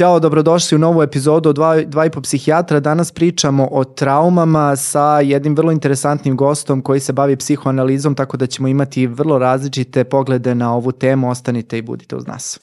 Ćao, dobrodošli u novu epizodu od dva, dva i po psihijatra. Danas pričamo o traumama sa jednim vrlo interesantnim gostom koji se bavi psihoanalizom, tako da ćemo imati vrlo različite poglede na ovu temu. Ostanite i budite uz nas.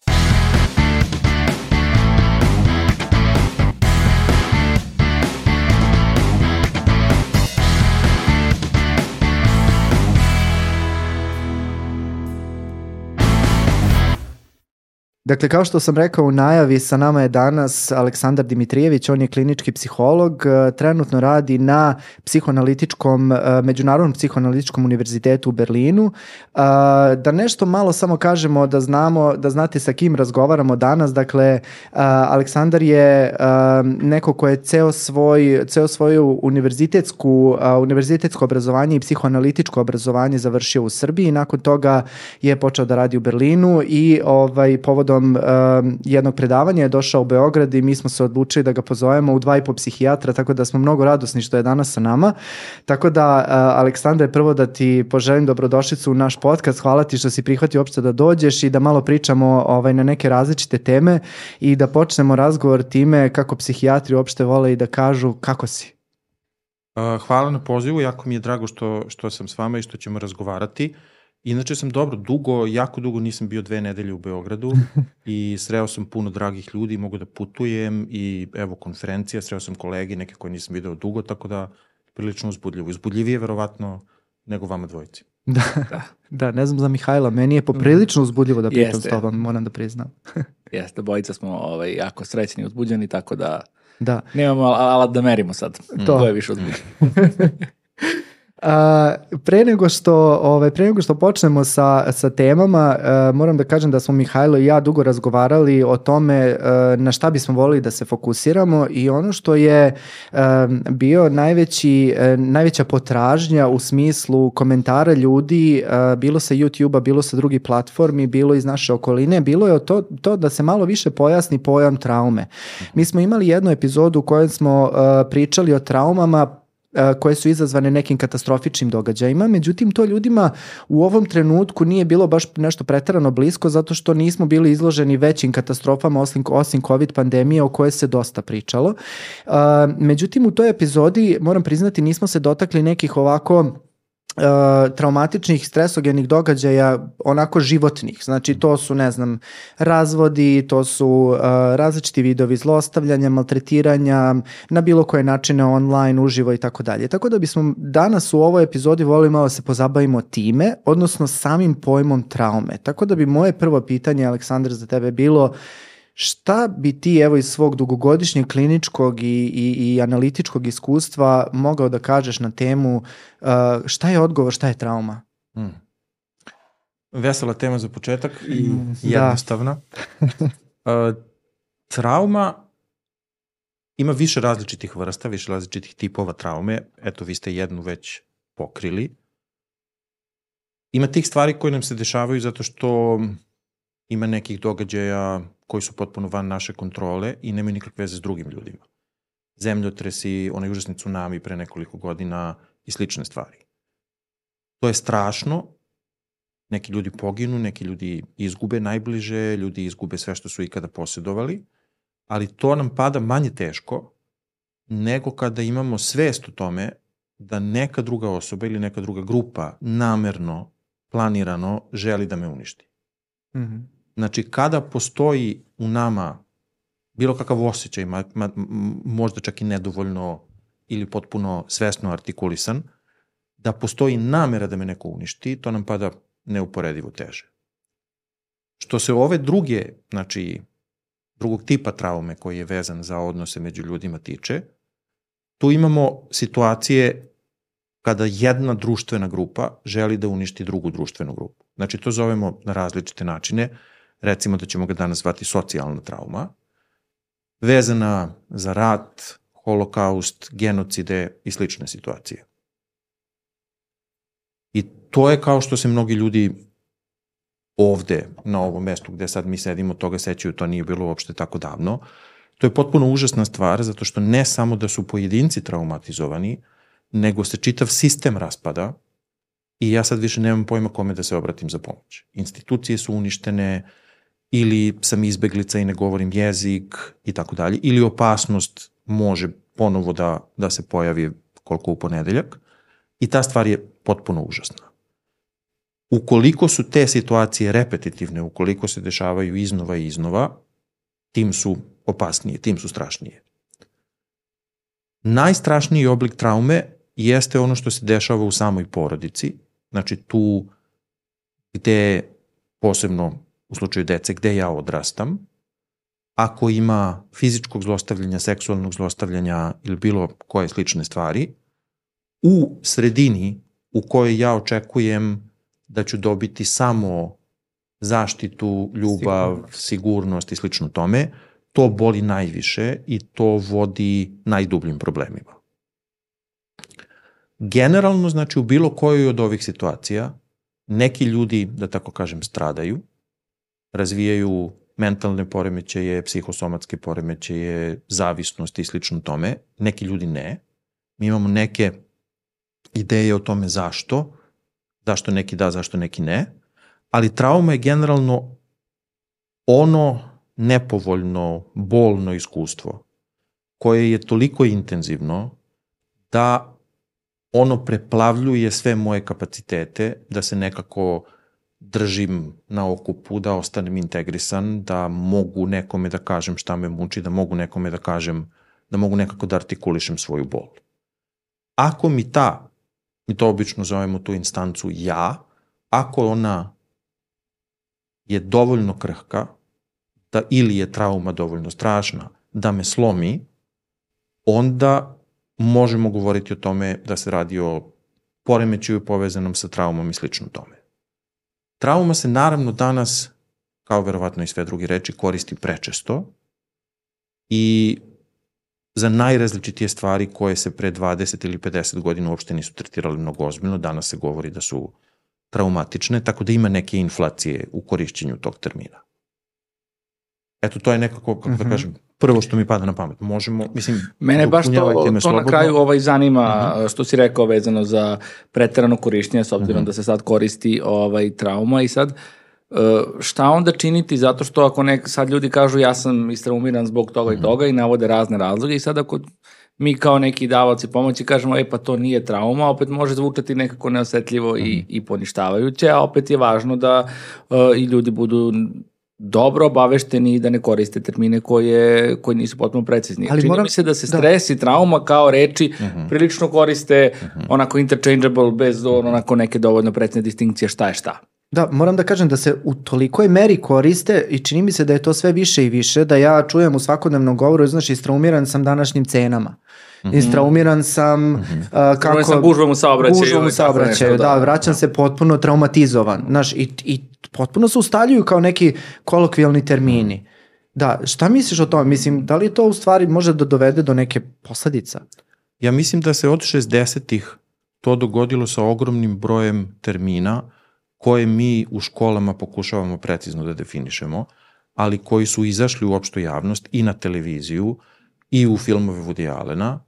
Dakle, kao što sam rekao u najavi, sa nama je danas Aleksandar Dimitrijević, on je klinički psiholog, e, trenutno radi na psihoanalitičkom, e, Međunarodnom psihoanalitičkom univerzitetu u Berlinu. E, da nešto malo samo kažemo, da znamo, da znate sa kim razgovaramo danas, dakle, Aleksandar je neko ko je ceo, svoj, ceo svoju univerzitetsku, univerzitetsko obrazovanje i psihoanalitičko obrazovanje završio u Srbiji, nakon toga je počeo da radi u Berlinu i ovaj, povodom povodom uh, jednog predavanja je došao u Beograd i mi smo se odlučili da ga pozovemo u dva i po psihijatra, tako da smo mnogo radosni što je danas sa nama. Tako da, uh, Aleksandre, prvo da ti poželim dobrodošlicu u naš podcast. Hvala ti što si prihvatio uopšte da dođeš i da malo pričamo ovaj, na neke različite teme i da počnemo razgovor time kako psihijatri uopšte vole i da kažu kako si. Hvala na pozivu, jako mi je drago što, što sam s vama i što ćemo razgovarati. Uh, Inače sam dobro, dugo, jako dugo nisam bio dve nedelje u Beogradu i sreo sam puno dragih ljudi, mogu da putujem i evo konferencija, sreo sam kolege, neke koje nisam video dugo, tako da prilično uzbudljivo. Uzbudljivije verovatno nego vama dvojici. Da, da, da, ne znam za Mihajla, meni je poprilično uzbudljivo da pričam Jeste. s tobom, moram da priznam. Jeste, bojica smo ovaj, jako srećni i uzbuđeni, tako da Da. Nemamo alat da merimo sad. To, to je više uzbuđeno. A, pre nego što ovaj pre nego što počnemo sa sa temama, uh, moram da kažem da smo Mihajlo i ja dugo razgovarali o tome uh, na šta bismo volili da se fokusiramo i ono što je uh, bio najveći najveća potražnja u smislu komentara ljudi bilo sa YouTubea, bilo sa drugih platformi, bilo iz naše okoline, bilo je to to da se malo više pojasni pojam traume. Mi smo imali jednu epizodu u kojoj smo pričali o traumama koje su izazvane nekim katastrofičnim događajima, međutim to ljudima u ovom trenutku nije bilo baš nešto pretarano blisko zato što nismo bili izloženi većim katastrofama osim, osim COVID pandemije o kojoj se dosta pričalo. Međutim u toj epizodi moram priznati nismo se dotakli nekih ovako Uh, traumatičnih stresogenih događaja onako životnih. Znači to su, ne znam, razvodi, to su uh, različiti vidovi zlostavljanja, maltretiranja, na bilo koje načine online, uživo i tako dalje. Tako da bismo danas u ovoj epizodi volili malo da se pozabavimo time, odnosno samim pojmom traume. Tako da bi moje prvo pitanje, Aleksandar, za tebe bilo Šta bi ti evo iz svog dugogodišnjeg kliničkog i, i, i analitičkog iskustva mogao da kažeš na temu uh, šta je odgovor, šta je trauma? Hmm. Vesela tema za početak i mm, jednostavna. Da. uh, trauma ima više različitih vrsta, više različitih tipova traume. Eto, vi ste jednu već pokrili. Ima tih stvari koje nam se dešavaju zato što ima nekih događaja koji su potpuno van naše kontrole i nemaju nikakve veze s drugim ljudima. Zemljotresi, onaj užasni tsunami pre nekoliko godina i slične stvari. To je strašno, neki ljudi poginu, neki ljudi izgube najbliže, ljudi izgube sve što su ikada posjedovali, ali to nam pada manje teško nego kada imamo svest o tome da neka druga osoba ili neka druga grupa namerno, planirano želi da me uništi. Mm -hmm. Znači, kada postoji u nama bilo kakav osjećaj, ma, ma, možda čak i nedovoljno ili potpuno svesno artikulisan, da postoji namera da me neko uništi, to nam pada neuporedivo teže. Što se ove druge, znači, drugog tipa traume koji je vezan za odnose među ljudima tiče, tu imamo situacije kada jedna društvena grupa želi da uništi drugu društvenu grupu. Znači, to zovemo na različite načine recimo da ćemo ga danas zvati socijalna trauma, vezana za rat, holokaust, genocide i slične situacije. I to je kao što se mnogi ljudi ovde, na ovom mestu gde sad mi sedimo, toga sećaju, to nije bilo uopšte tako davno. To je potpuno užasna stvar, zato što ne samo da su pojedinci traumatizovani, nego se čitav sistem raspada i ja sad više nemam pojma kome da se obratim za pomoć. Institucije su uništene, ili sam izbeglica i ne govorim jezik i tako dalje, ili opasnost može ponovo da, da se pojavi koliko u ponedeljak i ta stvar je potpuno užasna. Ukoliko su te situacije repetitivne, ukoliko se dešavaju iznova i iznova, tim su opasnije, tim su strašnije. Najstrašniji oblik traume jeste ono što se dešava u samoj porodici, znači tu gde, posebno u slučaju dece, gde ja odrastam, ako ima fizičkog zlostavljanja, seksualnog zlostavljanja ili bilo koje slične stvari, u sredini u kojoj ja očekujem da ću dobiti samo zaštitu, ljubav, sigurnost, sigurnost i slično tome, to boli najviše i to vodi najdubljim problemima. Generalno, znači, u bilo kojoj od ovih situacija, neki ljudi, da tako kažem, stradaju, razvijaju mentalne poremećaje, psihosomatske poremećaje, zavisnosti i slično tome. Neki ljudi ne. Mi imamo neke ideje o tome zašto, zašto neki da, zašto neki ne, ali trauma je generalno ono nepovoljno, bolno iskustvo koje je toliko intenzivno da ono preplavljuje sve moje kapacitete da se nekako držim na okupu, da ostanem integrisan, da mogu nekome da kažem šta me muči, da mogu nekome da kažem, da mogu nekako da artikulišem svoju bol. Ako mi ta, mi to obično zovemo tu instancu ja, ako ona je dovoljno krhka, da ili je trauma dovoljno strašna, da me slomi, onda možemo govoriti o tome da se radi o poremećaju povezanom sa traumom i slično tome. Trauma se naravno danas, kao verovatno i sve drugi reči, koristi prečesto i za najrazličitije stvari koje se pre 20 ili 50 godina uopšte nisu tretirali mnogo ozbiljno, danas se govori da su traumatične, tako da ima neke inflacije u korišćenju tog termina. Eto, to je nekako, kako da mhm. kažem, prvo što mi pada na pamet. Možemo, mislim, Mene baš to, to na kraju ovaj zanima, uh mhm. -huh. što si rekao vezano za preterano korišćenje, s obzirom uh mhm. -huh. da se sad koristi ovaj trauma i sad, e, šta onda činiti zato što ako nek, sad ljudi kažu ja sam istraumiran zbog toga i toga i navode razne razloge i sad ako mi kao neki davalci pomoći kažemo e pa to nije trauma, opet može zvučati nekako neosetljivo mm. i, i poništavajuće, a opet je važno da uh, i ljudi budu dobro obavešteni i da ne koriste termine koje, koji nisu potpuno precizni. Ali Čini moram... mi se da se da. stres da. i trauma kao reči uh mhm. -huh. prilično koriste uh mhm. -huh. onako interchangeable bez onako neke dovoljno precizne distinkcije šta je šta. Da, moram da kažem da se u tolikoj meri koriste i čini mi se da je to sve više i više, da ja čujem u svakodnevnom govoru, znaš, istraumiran sam današnjim cenama. Mm -hmm. Istraumiran sam mm -hmm. uh, kako... sam gužvom u saobraćaju. Gužvom u saobraćaju, da, da, vraćam da. se potpuno traumatizovan. Znaš, i, i potpuno se ustaljuju kao neki kolokvijalni termini. Mm. Da, šta misliš o tome? Mislim, da li to u stvari može da dovede do neke posledica? Ja mislim da se od 60-ih to dogodilo sa ogromnim brojem termina koje mi u školama pokušavamo precizno da definišemo, ali koji su izašli u opštu javnost i na televiziju i u filmove Woody Allena,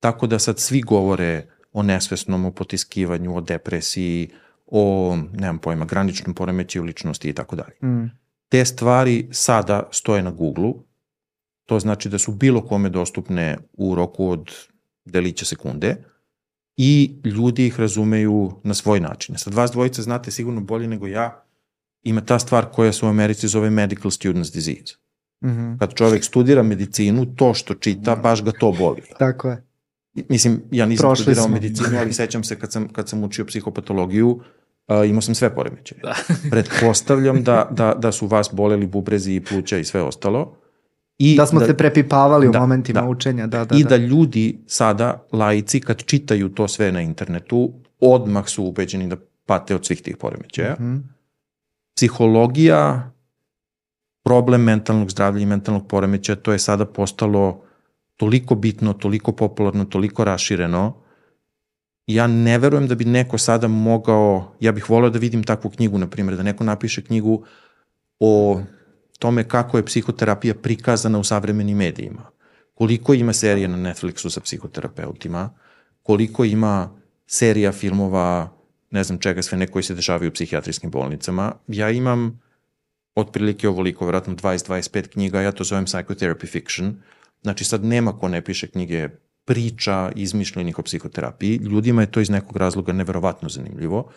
tako da sad svi govore o nesvesnom, o potiskivanju, o depresiji, o, nemam pojma, graničnom poremećaju ličnosti i tako dalje. Mm. Te stvari sada stoje na Google-u, to znači da su bilo kome dostupne u roku od delića sekunde i ljudi ih razumeju na svoj način. Sad vas dvojica znate sigurno bolje nego ja, ima ta stvar koja se u Americi zove medical student's disease. Mm -hmm. Kad čovek studira medicinu, to što čita, baš ga to boli. Tako je. Mislim, ja nisam Prošli studirao smo. medicinu, ali sećam se kad sam, kad sam učio psihopatologiju, uh, imao sam sve poremećaje. Da. Pretpostavljam da, da, da su vas boleli bubrezi i pluća i sve ostalo. I da smo da, se prepipavali da, u momentima da, učenja. Da, da, I da. da ljudi sada, laici, kad čitaju to sve na internetu, odmah su ubeđeni da pate od svih tih poremećaja. Mm -hmm. Psihologija, problem mentalnog zdravlja i mentalnog poremećaja, to je sada postalo toliko bitno, toliko popularno, toliko rašireno, ja ne verujem da bi neko sada mogao, ja bih voleo da vidim takvu knjigu, na primjer, da neko napiše knjigu o tome kako je psihoterapija prikazana u savremenim medijima. Koliko ima serija na Netflixu sa psihoterapeutima, koliko ima serija filmova, ne znam čega sve, neko koji se dešavaju u psihijatrijskim bolnicama. Ja imam otprilike ovoliko, vjerojatno 20-25 knjiga, ja to zovem psychotherapy fiction. Znači sad nema ko ne piše knjige priča izmišljenih o psihoterapiji. Ljudima je to iz nekog razloga neverovatno zanimljivo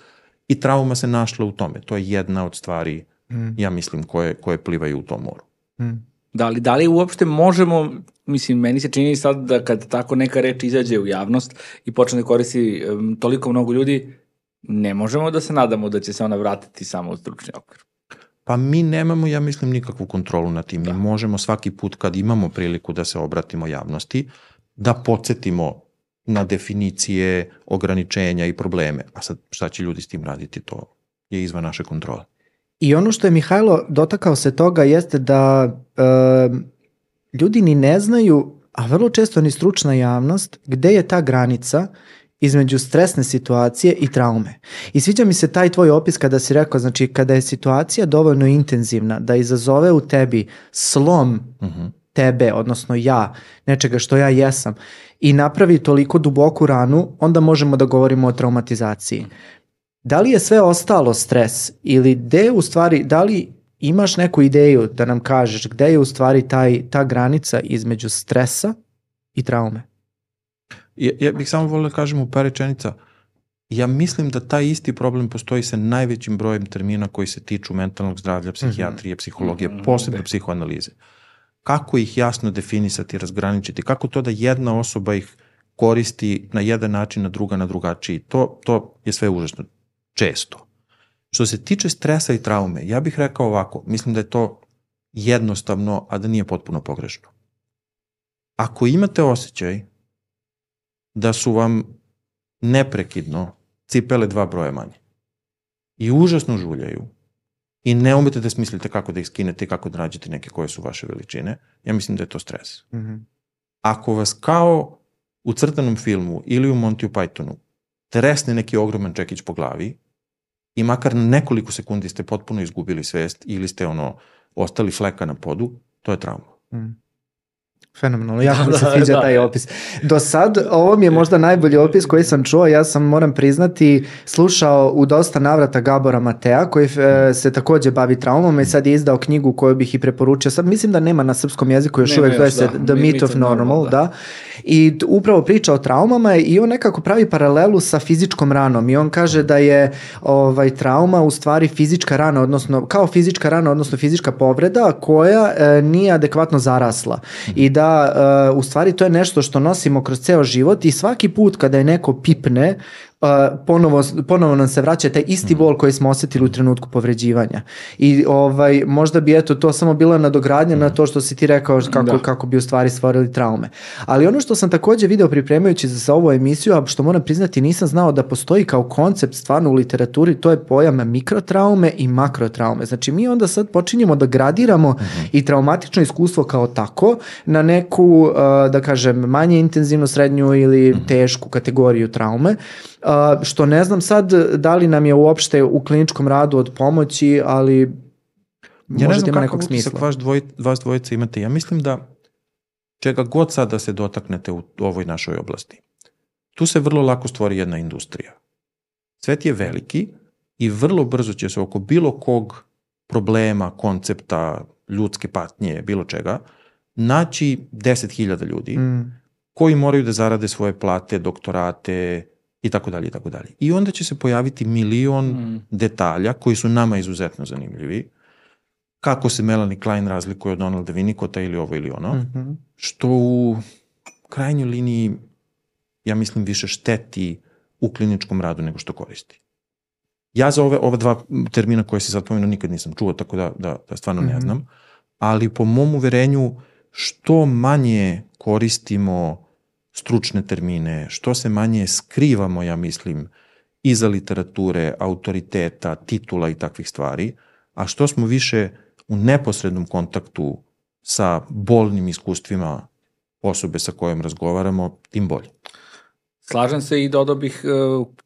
i trauma se našla u tome. To je jedna od stvari, mm. ja mislim, koje, koje plivaju u tom moru. Mm. Da li, da li uopšte možemo, mislim, meni se čini sad da kad tako neka reč izađe u javnost i počne da koristi um, toliko mnogo ljudi, ne možemo da se nadamo da će se ona vratiti samo u stručni okvir. Pa mi nemamo, ja mislim, nikakvu kontrolu na tim. Da. Mi možemo svaki put kad imamo priliku da se obratimo javnosti, da podsjetimo na definicije, ograničenja i probleme. A sad šta će ljudi s tim raditi, to je izvan naše kontrole. I ono što je Mihajlo dotakao se toga jeste da e, ljudi ni ne znaju, a vrlo često ni stručna javnost, gde je ta granica između stresne situacije i traume. I sviđa mi se taj tvoj opis kada si rekao, znači kada je situacija dovoljno intenzivna da izazove u tebi slom uh mhm. -huh. tebe, odnosno ja, nečega što ja jesam, i napravi toliko duboku ranu, onda možemo da govorimo o traumatizaciji. Da li je sve ostalo stres ili gde u stvari, da li imaš neku ideju da nam kažeš gde je u stvari taj, ta granica između stresa i traume? Ja, ja bih samo volio da kažem u par rečenica, ja mislim da taj isti problem postoji sa najvećim brojem termina koji se tiču mentalnog zdravlja, psihijatrije, mhm. psihologije, mm -hmm. posebno psihoanalize. Kako ih jasno definisati, razgraničiti, kako to da jedna osoba ih koristi na jedan način, na druga na drugačiji. To, to je sve užasno često. Što se tiče stresa i traume, ja bih rekao ovako, mislim da je to jednostavno, a da nije potpuno pogrešno. Ako imate osjećaj da su vam neprekidno cipele dva broja manje i užasno žuljaju i ne umete da smislite kako da ih skinete i kako da nađete neke koje su vaše veličine, ja mislim da je to stres. Mm -hmm. Ako vas kao u crtanom filmu ili u Monty Pythonu tresne neki ogroman čekić po glavi i makar na nekoliko sekundi ste potpuno izgubili svest ili ste ono ostali fleka na podu, to je trauma. Mm. Fenomenalno, jako mi se da, sviđa da. taj opis. Do sad, ovo mi je možda najbolji opis koji sam čuo, ja sam, moram priznati, slušao u dosta navrata Gabora Matea, koji e, se takođe bavi traumom i sad je izdao knjigu koju bih i preporučio. Sad mislim da nema na srpskom jeziku, još nema uvek zove se da. The Myth of Normal, normal da. da. I upravo priča o traumama i on nekako pravi paralelu sa fizičkom ranom i on kaže da je ovaj trauma u stvari fizička rana, odnosno kao fizička rana, odnosno fizička povreda koja e, nije adekvatno zarasla i da e, u stvari to je nešto što nosimo kroz ceo život i svaki put kada je neko pipne uh, ponovo, ponovo nam se vraća taj isti bol koji smo osetili u trenutku povređivanja. I ovaj, možda bi eto to samo bila nadogradnja na to što si ti rekao kako, da. kako bi u stvari stvorili traume. Ali ono što sam takođe video pripremajući za, za ovu emisiju, a što moram priznati nisam znao da postoji kao koncept stvarno u literaturi, to je pojam mikrotraume i makrotraume. Znači mi onda sad počinjemo da gradiramo uh mhm. -huh. i traumatično iskustvo kao tako na neku, uh, da kažem, manje intenzivnu, srednju ili mhm. tešku kategoriju traume što ne znam sad da li nam je uopšte u kliničkom radu od pomoći, ali ja ne znam nekog smisla. Vaš dvoj, vas dvojica imate. Ja mislim da čega god sad da se dotaknete u ovoj našoj oblasti, tu se vrlo lako stvori jedna industrija. Svet je veliki i vrlo brzo će se oko bilo kog problema, koncepta, ljudske patnje, bilo čega, naći 10.000 ljudi mm. koji moraju da zarade svoje plate, doktorate, i tako dalje i tako dalje. I onda će se pojaviti milion mm. detalja koji su nama izuzetno zanimljivi. Kako se Melanie Klein razlikuje od Donalda Winnicota ili ovo ili ono, mm -hmm. što u krajnjoj liniji ja mislim više šteti u kliničkom radu nego što koristi. Ja za ove, ove dva termina koje se sad pomenuo nikad nisam čuo, tako da, da, da stvarno mm -hmm. ne mhm. znam, ali po mom uverenju što manje koristimo stručne termine, što se manje skrivamo, ja mislim, iza literature, autoriteta, titula i takvih stvari, a što smo više u neposrednom kontaktu sa bolnim iskustvima osobe sa kojom razgovaramo, tim bolje. Slažem se i dodao bih e,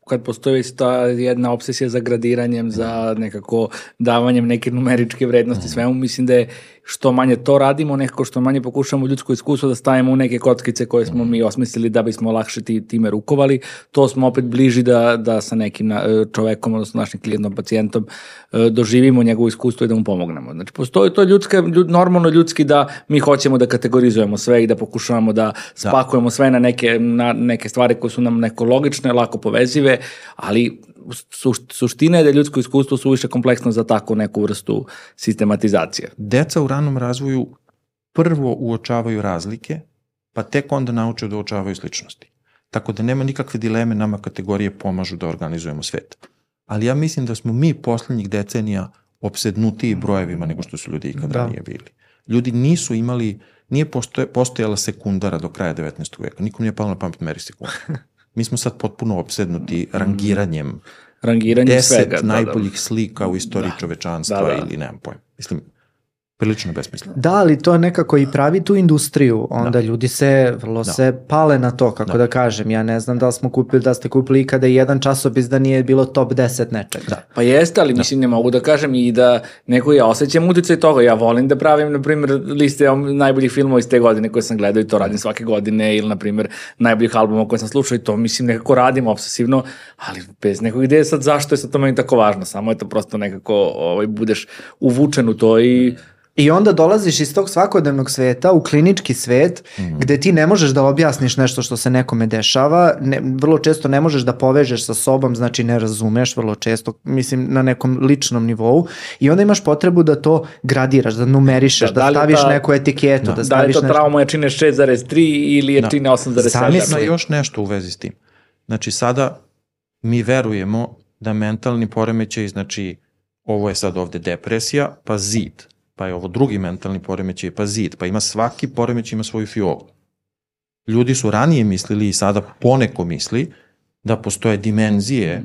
kad postoji ta jedna obsesija za gradiranjem, za nekako davanjem neke numeričke vrednosti svemu, mislim da je što manje to radimo, nekako što manje pokušamo ljudsko iskustvo da stavimo u neke kockice koje smo mi osmislili da bismo lakše ti, time rukovali, to smo opet bliži da, da sa nekim čovekom, odnosno našim klijentom, pacijentom, e, doživimo njegovo iskustvo i da mu pomognemo. Znači, postoji to ljudska, ljud, normalno ljudski da mi hoćemo da kategorizujemo sve i da pokušavamo da, da. spakujemo sve na neke, na neke stvari koje su nam neko logične, lako povezive, ali suština je da je ljudsko iskustvo suviše kompleksno za takvu neku vrstu sistematizacije. Deca u ranom razvoju prvo uočavaju razlike, pa tek onda nauče da uočavaju sličnosti. Tako da nema nikakve dileme, nama kategorije pomažu da organizujemo svet. Ali ja mislim da smo mi poslednjih decenija obsednutiji brojevima nego što su ljudi ikad da. ranije bili. Ljudi nisu imali, nije postoje, postojala sekundara do kraja 19. veka. Nikom nije palo na pamet meri sekundu. Mi smo sad potpuno obsednuti rangiranjem rangiranjem deset svega. najboljih da, da. slika u istoriji da. čovečanstva da, da. ili nemam pojma. Mislim, prilično besmisleno. Da, ali to nekako i pravi tu industriju, onda da. ljudi se, vrlo da. se pale na to, kako da. da kažem, ja ne znam da li smo kupili, da ste kupili i kada je jedan časopis da nije bilo top 10 nečeg. Da. Pa jeste, ali da. mislim ne mogu da kažem i da neko ja osjećam uticaj toga, ja volim da pravim, na primjer, liste najboljih filmova iz te godine koje sam gledao i to radim svake godine, ili na primjer najboljih albuma koje sam slušao i to mislim nekako radim obsesivno, ali bez nekog ideje sad zašto je sad to meni tako važno, samo je to prosto nekako ovaj, budeš uvučen u to i I onda dolaziš iz tog svakodnevnog sveta u klinički svet mm. gde ti ne možeš da objasniš nešto što se nekome dešava, ne, vrlo često ne možeš da povežeš sa sobom, znači ne razumeš vrlo često, mislim na nekom ličnom nivou i onda imaš potrebu da to gradiraš, da numerišeš, da, da, da staviš ta, neku etiketu, da, da staviš nešto. Da li to trauma jačine 6,3 ili jačine da. 8,7? Zamisli još nešto u vezi s tim. Znači sada mi verujemo da mentalni poremećaj, znači ovo je sad ovde depresija, pa zid pa je ovo drugi mentalni poremećaj, pa zid, pa ima svaki poremećaj ima svoju fiolu. Ljudi su ranije mislili i sada poneko misli da postoje dimenzije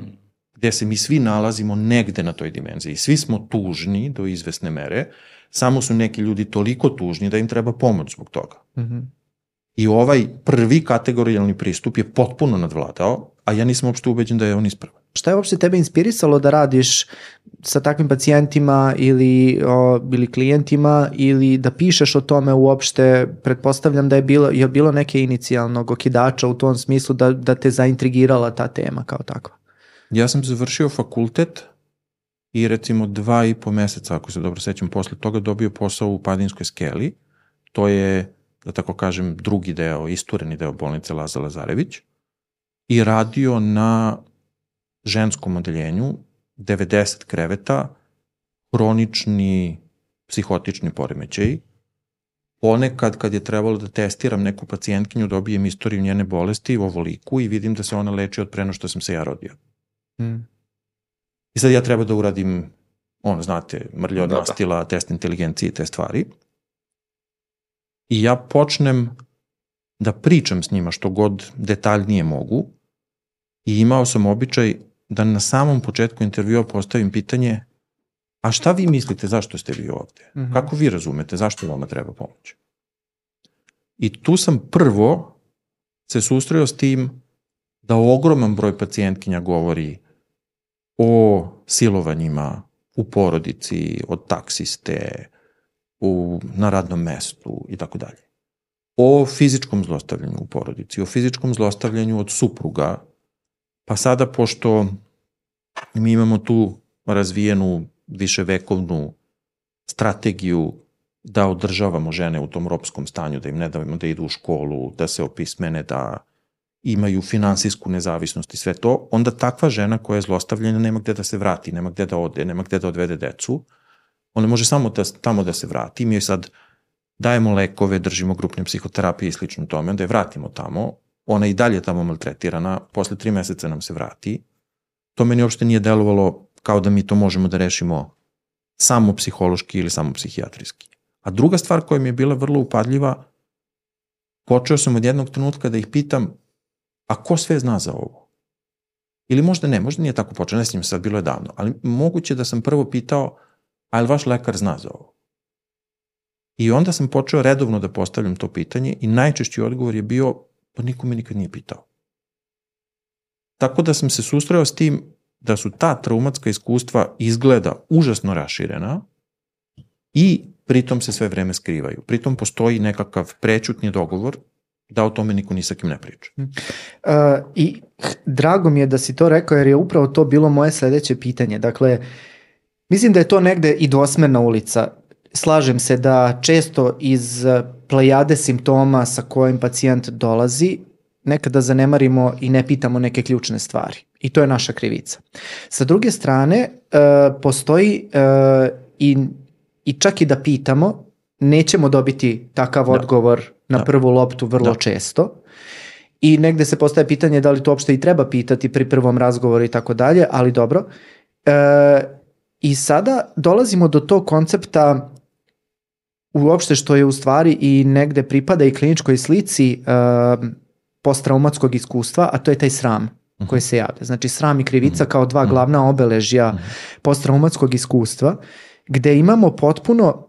gde se mi svi nalazimo negde na toj dimenziji. Svi smo tužni do izvesne mere, samo su neki ljudi toliko tužni da im treba pomoć zbog toga. Mm -hmm. I ovaj prvi kategorijalni pristup je potpuno nadvladao, a ja nisam uopšte ubeđen da je on ispravan. Šta je uopšte tebe inspirisalo da radiš sa takvim pacijentima ili, o, ili klijentima ili da pišeš o tome uopšte? Pretpostavljam da je bilo, je bilo neke inicijalnog okidača u tom smislu da, da te zaintrigirala ta tema kao takva. Ja sam završio fakultet i recimo dva i po meseca, ako se dobro sećam, posle toga dobio posao u Padinskoj skeli. To je, da tako kažem, drugi deo, istureni deo bolnice Laza Lazarević i radio na ženskom odeljenju, 90 kreveta, hronični psihotični poremećaj. Ponekad kad je trebalo da testiram neku pacijentkinju, dobijem istoriju njene bolesti u ovoliku i vidim da se ona leči od preno što sam se ja rodio. Mm. I sad ja treba da uradim, on, znate, mrlje od da, da. test inteligencije i te stvari. I ja počnem da pričam s njima što god detaljnije mogu i imao sam običaj da na samom početku intervjua postavim pitanje a šta vi mislite zašto ste vi ovde? Mm -hmm. Kako vi razumete zašto vama treba pomoć? I tu sam prvo se susreo s tim da ogroman broj pacijentkinja govori o silovanjima u porodici, od taksiste, u, na radnom mestu i tako dalje. O fizičkom zlostavljanju u porodici, o fizičkom zlostavljanju od supruga Pa sada, pošto mi imamo tu razvijenu viševekovnu strategiju da održavamo žene u tom ropskom stanju, da im ne davimo da idu u školu, da se opismene, da imaju finansijsku nezavisnost i sve to, onda takva žena koja je zlostavljena nema gde da se vrati, nema gde da ode, nema gde da odvede decu, ona može samo da, tamo da se vrati. Mi joj sad dajemo lekove, držimo grupne psihoterapije i slično tome, onda je vratimo tamo, ona i dalje tamo maltretirana, posle tri meseca nam se vrati. To meni uopšte nije delovalo kao da mi to možemo da rešimo samo psihološki ili samo psihijatrijski. A druga stvar koja mi je bila vrlo upadljiva, počeo sam od jednog trenutka da ih pitam, a ko sve zna za ovo? Ili možda ne, možda nije tako počeo, ne s njim sad, bilo je davno, ali moguće da sam prvo pitao, a li vaš lekar zna za ovo? I onda sam počeo redovno da postavljam to pitanje i najčešći odgovor je bio, Pa niko me nikad nije pitao. Tako da sam se susreo s tim da su ta traumatska iskustva izgleda užasno raširena i pritom se sve vreme skrivaju. Pritom postoji nekakav prećutni dogovor da o tome niko ni sa kim ne priča. Uh, I drago mi je da si to rekao jer je upravo to bilo moje sledeće pitanje. Dakle, mislim da je to negde i dvosmerna ulica. Slažem se da često iz plejade simptoma sa kojim pacijent dolazi nekada zanemarimo i ne pitamo neke ključne stvari. I to je naša krivica. Sa druge strane, uh, postoji uh, i, i čak i da pitamo, nećemo dobiti takav da. odgovor na da. prvu loptu vrlo da. često. I negde se postaje pitanje da li to uopšte i treba pitati pri prvom razgovoru i tako dalje, ali dobro. E, I sada dolazimo do tog koncepta uopšte što je u stvari i negde pripada i kliničkoj slici uh, posttraumatskog iskustva, a to je taj sram mhm. koji se javlja. Znači sram i krivica mhm. kao dva mhm. glavna obeležja posttraumatskog iskustva, gde imamo potpuno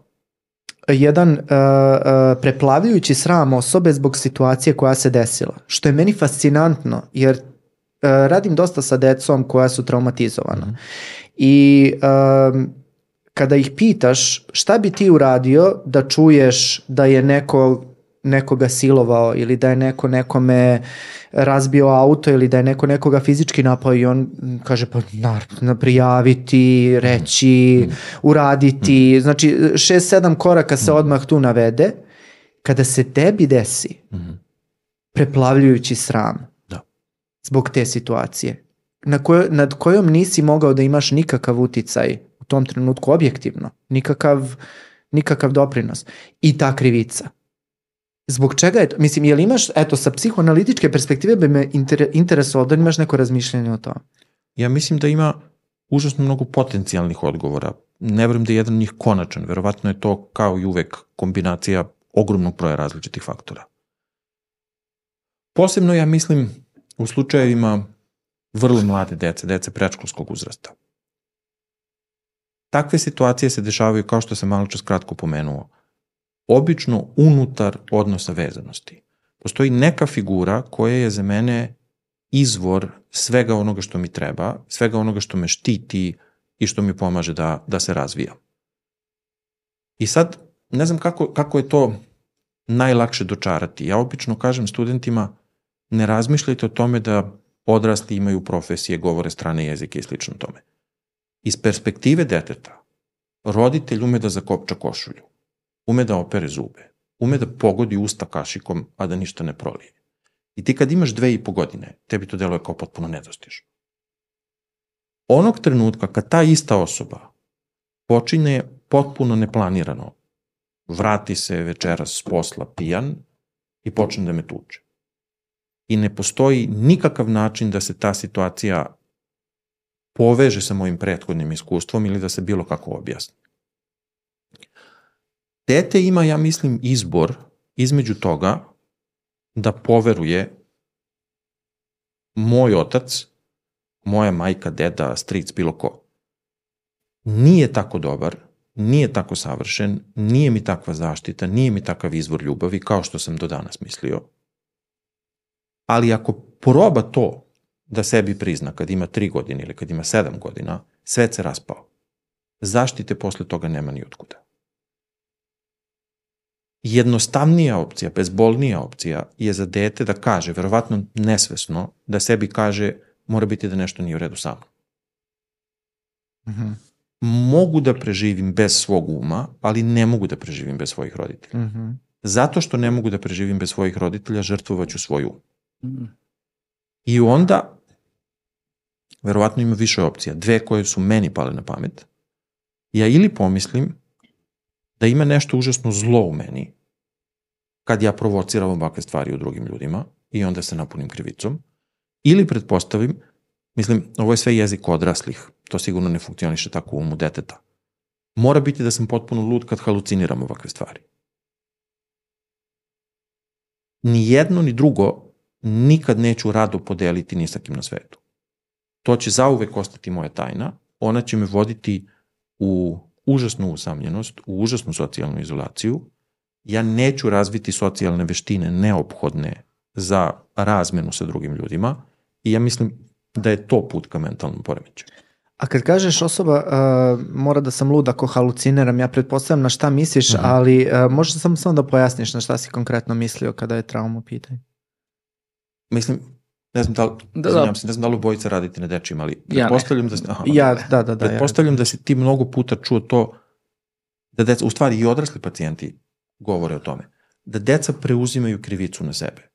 jedan uh, uh, preplavljujući sram osobe zbog situacije koja se desila. Što je meni fascinantno, jer uh, radim dosta sa decom koja su traumatizovana. Mm. I uh, kada ih pitaš šta bi ti uradio da čuješ da je neko nekoga silovao ili da je neko nekome razbio auto ili da je neko nekoga fizički napao i on kaže pa naravno prijaviti, reći, uraditi, znači 6-7 koraka se odmah tu navede. Kada se tebi desi preplavljujući sram da. zbog te situacije na koj, nad kojom nisi mogao da imaš nikakav uticaj u tom trenutku objektivno, nikakav, nikakav doprinos i ta krivica Zbog čega je to? Mislim, jel imaš, eto, sa psihoanalitičke perspektive bi me inter, interesovalo da imaš neko razmišljanje o tome? Ja mislim da ima užasno mnogo potencijalnih odgovora. Ne vrem da je jedan njih konačan. Verovatno je to kao i uvek kombinacija ogromnog broja različitih faktora. Posebno ja mislim u slučajevima vrlo mlade dece, dece prečkolskog uzrasta. Takve situacije se dešavaju kao što sam malo čas kratko pomenuo obično unutar odnosa vezanosti. Postoji neka figura koja je za mene izvor svega onoga što mi treba, svega onoga što me štiti i što mi pomaže da, da se razvijam. I sad, ne znam kako, kako je to najlakše dočarati. Ja obično kažem studentima, ne razmišljajte o tome da odrasli imaju profesije, govore strane jezike i slično tome. Iz perspektive deteta, roditelj ume da zakopča košulju ume da opere zube, ume da pogodi usta kašikom, a da ništa ne prolije. I ti kad imaš dve i po godine, tebi to deluje kao potpuno nedostižno. Onog trenutka kad ta ista osoba počinje potpuno neplanirano, vrati se večeras s posla pijan i počne da me tuče. I ne postoji nikakav način da se ta situacija poveže sa mojim prethodnim iskustvom ili da se bilo kako objasni dete ima, ja mislim, izbor između toga da poveruje moj otac, moja majka, deda, stric, bilo ko, nije tako dobar, nije tako savršen, nije mi takva zaštita, nije mi takav izvor ljubavi kao što sam do danas mislio. Ali ako proba to da sebi prizna kad ima 3 godine ili kad ima 7 godina, svet se raspao. Zaštite posle toga nema ni otkuda jednostavnija opcija, bezbolnija opcija je za dete da kaže, verovatno nesvesno, da sebi kaže mora biti da nešto nije u redu sa mnom. Mm -hmm. Mogu da preživim bez svog uma, ali ne mogu da preživim bez svojih roditelja. Mm -hmm. Zato što ne mogu da preživim bez svojih roditelja, žrtvovaću svoj um. Mm -hmm. I onda, verovatno ima više opcija, dve koje su meni pale na pamet. Ja ili pomislim da ima nešto užasno zlo u meni kad ja provociram ovakve stvari u drugim ljudima i onda se napunim krivicom. Ili pretpostavim, mislim, ovo je sve jezik odraslih, to sigurno ne funkcioniše tako u umu deteta. Mora biti da sam potpuno lud kad haluciniram ovakve stvari. Ni jedno ni drugo nikad neću rado podeliti ni sa kim na svetu. To će zauvek ostati moja tajna, ona će me voditi u užasnu usamljenost, u užasnu socijalnu izolaciju, ja neću razviti socijalne veštine neophodne za razmenu sa drugim ljudima i ja mislim da je to put ka mentalnom poremećaju. A kad kažeš osoba uh, mora da sam lud ako haluciniram, ja pretpostavljam na šta misliš, mhm. -huh. ali uh, možeš samo, samo da pojasniš na šta si konkretno mislio kada je trauma u pitanju? Mislim, ne znam da li, da, da. Se, ne znam da li bojica radite na dečim, ali pretpostavljam ja da, aha, ja, da, da, da, pretpostavljam ja. da si ti mnogo puta čuo to da deca, u stvari i odrasli pacijenti govore o tome, da deca preuzimaju krivicu na sebe.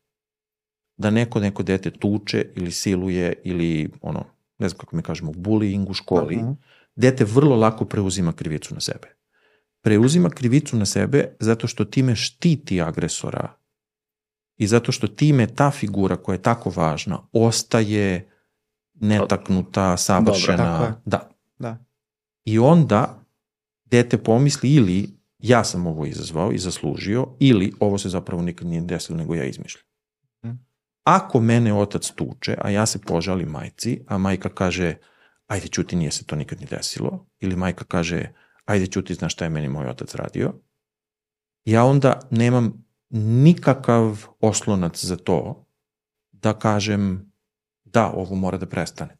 Da neko neko dete tuče ili siluje ili ono, ne znam kako mi kažemo, bullying u školi, uh -huh. dete vrlo lako preuzima krivicu na sebe. Preuzima krivicu na sebe zato što time štiti agresora i zato što time ta figura koja je tako važna ostaje netaknuta, savršena. Dobro, da. da. I onda dete pomisli ili ja sam ovo izazvao i zaslužio, ili ovo se zapravo nikad nije desilo, nego ja izmišljam. Mhm. Ako mene otac tuče, a ja se požalim majci, a majka kaže, ajde čuti, nije se to nikad ni desilo, ili majka kaže, ajde čuti, znaš šta je meni moj otac radio, ja onda nemam nikakav oslonac za to da kažem da, ovo mora da prestane.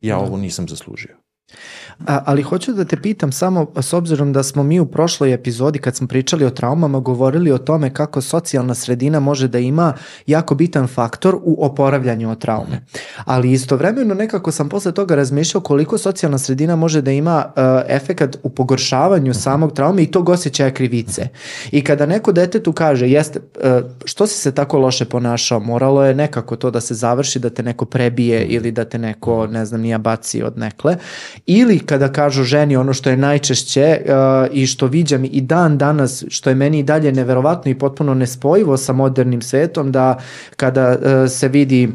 Ja da. ovo nisam zaslužio. A, ali hoću da te pitam samo s obzirom da smo mi u prošloj epizodi kad smo pričali o traumama govorili o tome kako socijalna sredina može da ima jako bitan faktor u oporavljanju od traume. Ali istovremeno nekako sam posle toga razmišljao koliko socijalna sredina može da ima uh, efekat u pogoršavanju samog traume i tog osjećaja krivice. I kada neko detetu kaže jeste, uh, što si se tako loše ponašao, moralo je nekako to da se završi, da te neko prebije ili da te neko, ne znam, nija baci od nekle Ili kada kažu ženi ono što je najčešće uh, i što viđam i dan danas, što je meni i dalje neverovatno i potpuno nespojivo sa modernim svetom, da kada uh, se vidi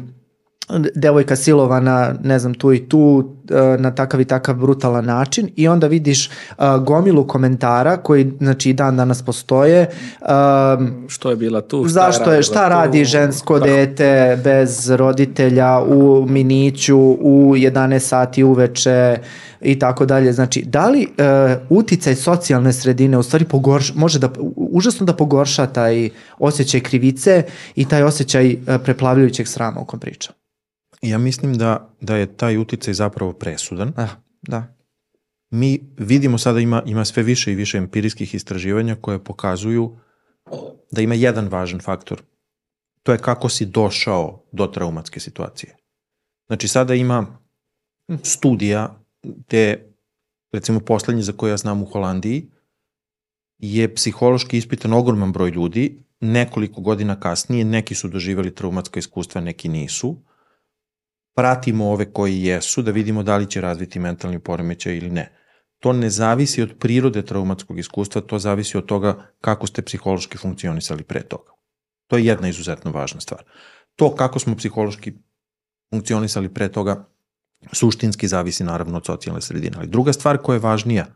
devojka silovana, ne znam, tu i tu, na takav i takav brutalan način i onda vidiš uh, gomilu komentara koji, znači, i dan danas postoje. Um, što je bila tu? Šta zašto je, šta radi tu, žensko tako. dete bez roditelja u miniću u 11 sati uveče i tako dalje. Znači, da li uh, uticaj socijalne sredine u stvari pogorš, može da, užasno da pogorša taj osjećaj krivice i taj osjećaj uh, preplavljujućeg srama o kom pričam? Ja mislim da, da je taj uticaj zapravo presudan. Da, da. Mi vidimo sada ima, ima sve više i više empirijskih istraživanja koje pokazuju da ima jedan važan faktor. To je kako si došao do traumatske situacije. Znači sada ima studija gde, recimo poslednji za koje ja znam u Holandiji, je psihološki ispitan ogroman broj ljudi, nekoliko godina kasnije, neki su doživali traumatska iskustva, neki nisu, pratimo ove koji jesu, da vidimo da li će razviti mentalni poremećaj ili ne. To ne zavisi od prirode traumatskog iskustva, to zavisi od toga kako ste psihološki funkcionisali pre toga. To je jedna izuzetno važna stvar. To kako smo psihološki funkcionisali pre toga suštinski zavisi naravno od socijalne sredine. Ali druga stvar koja je važnija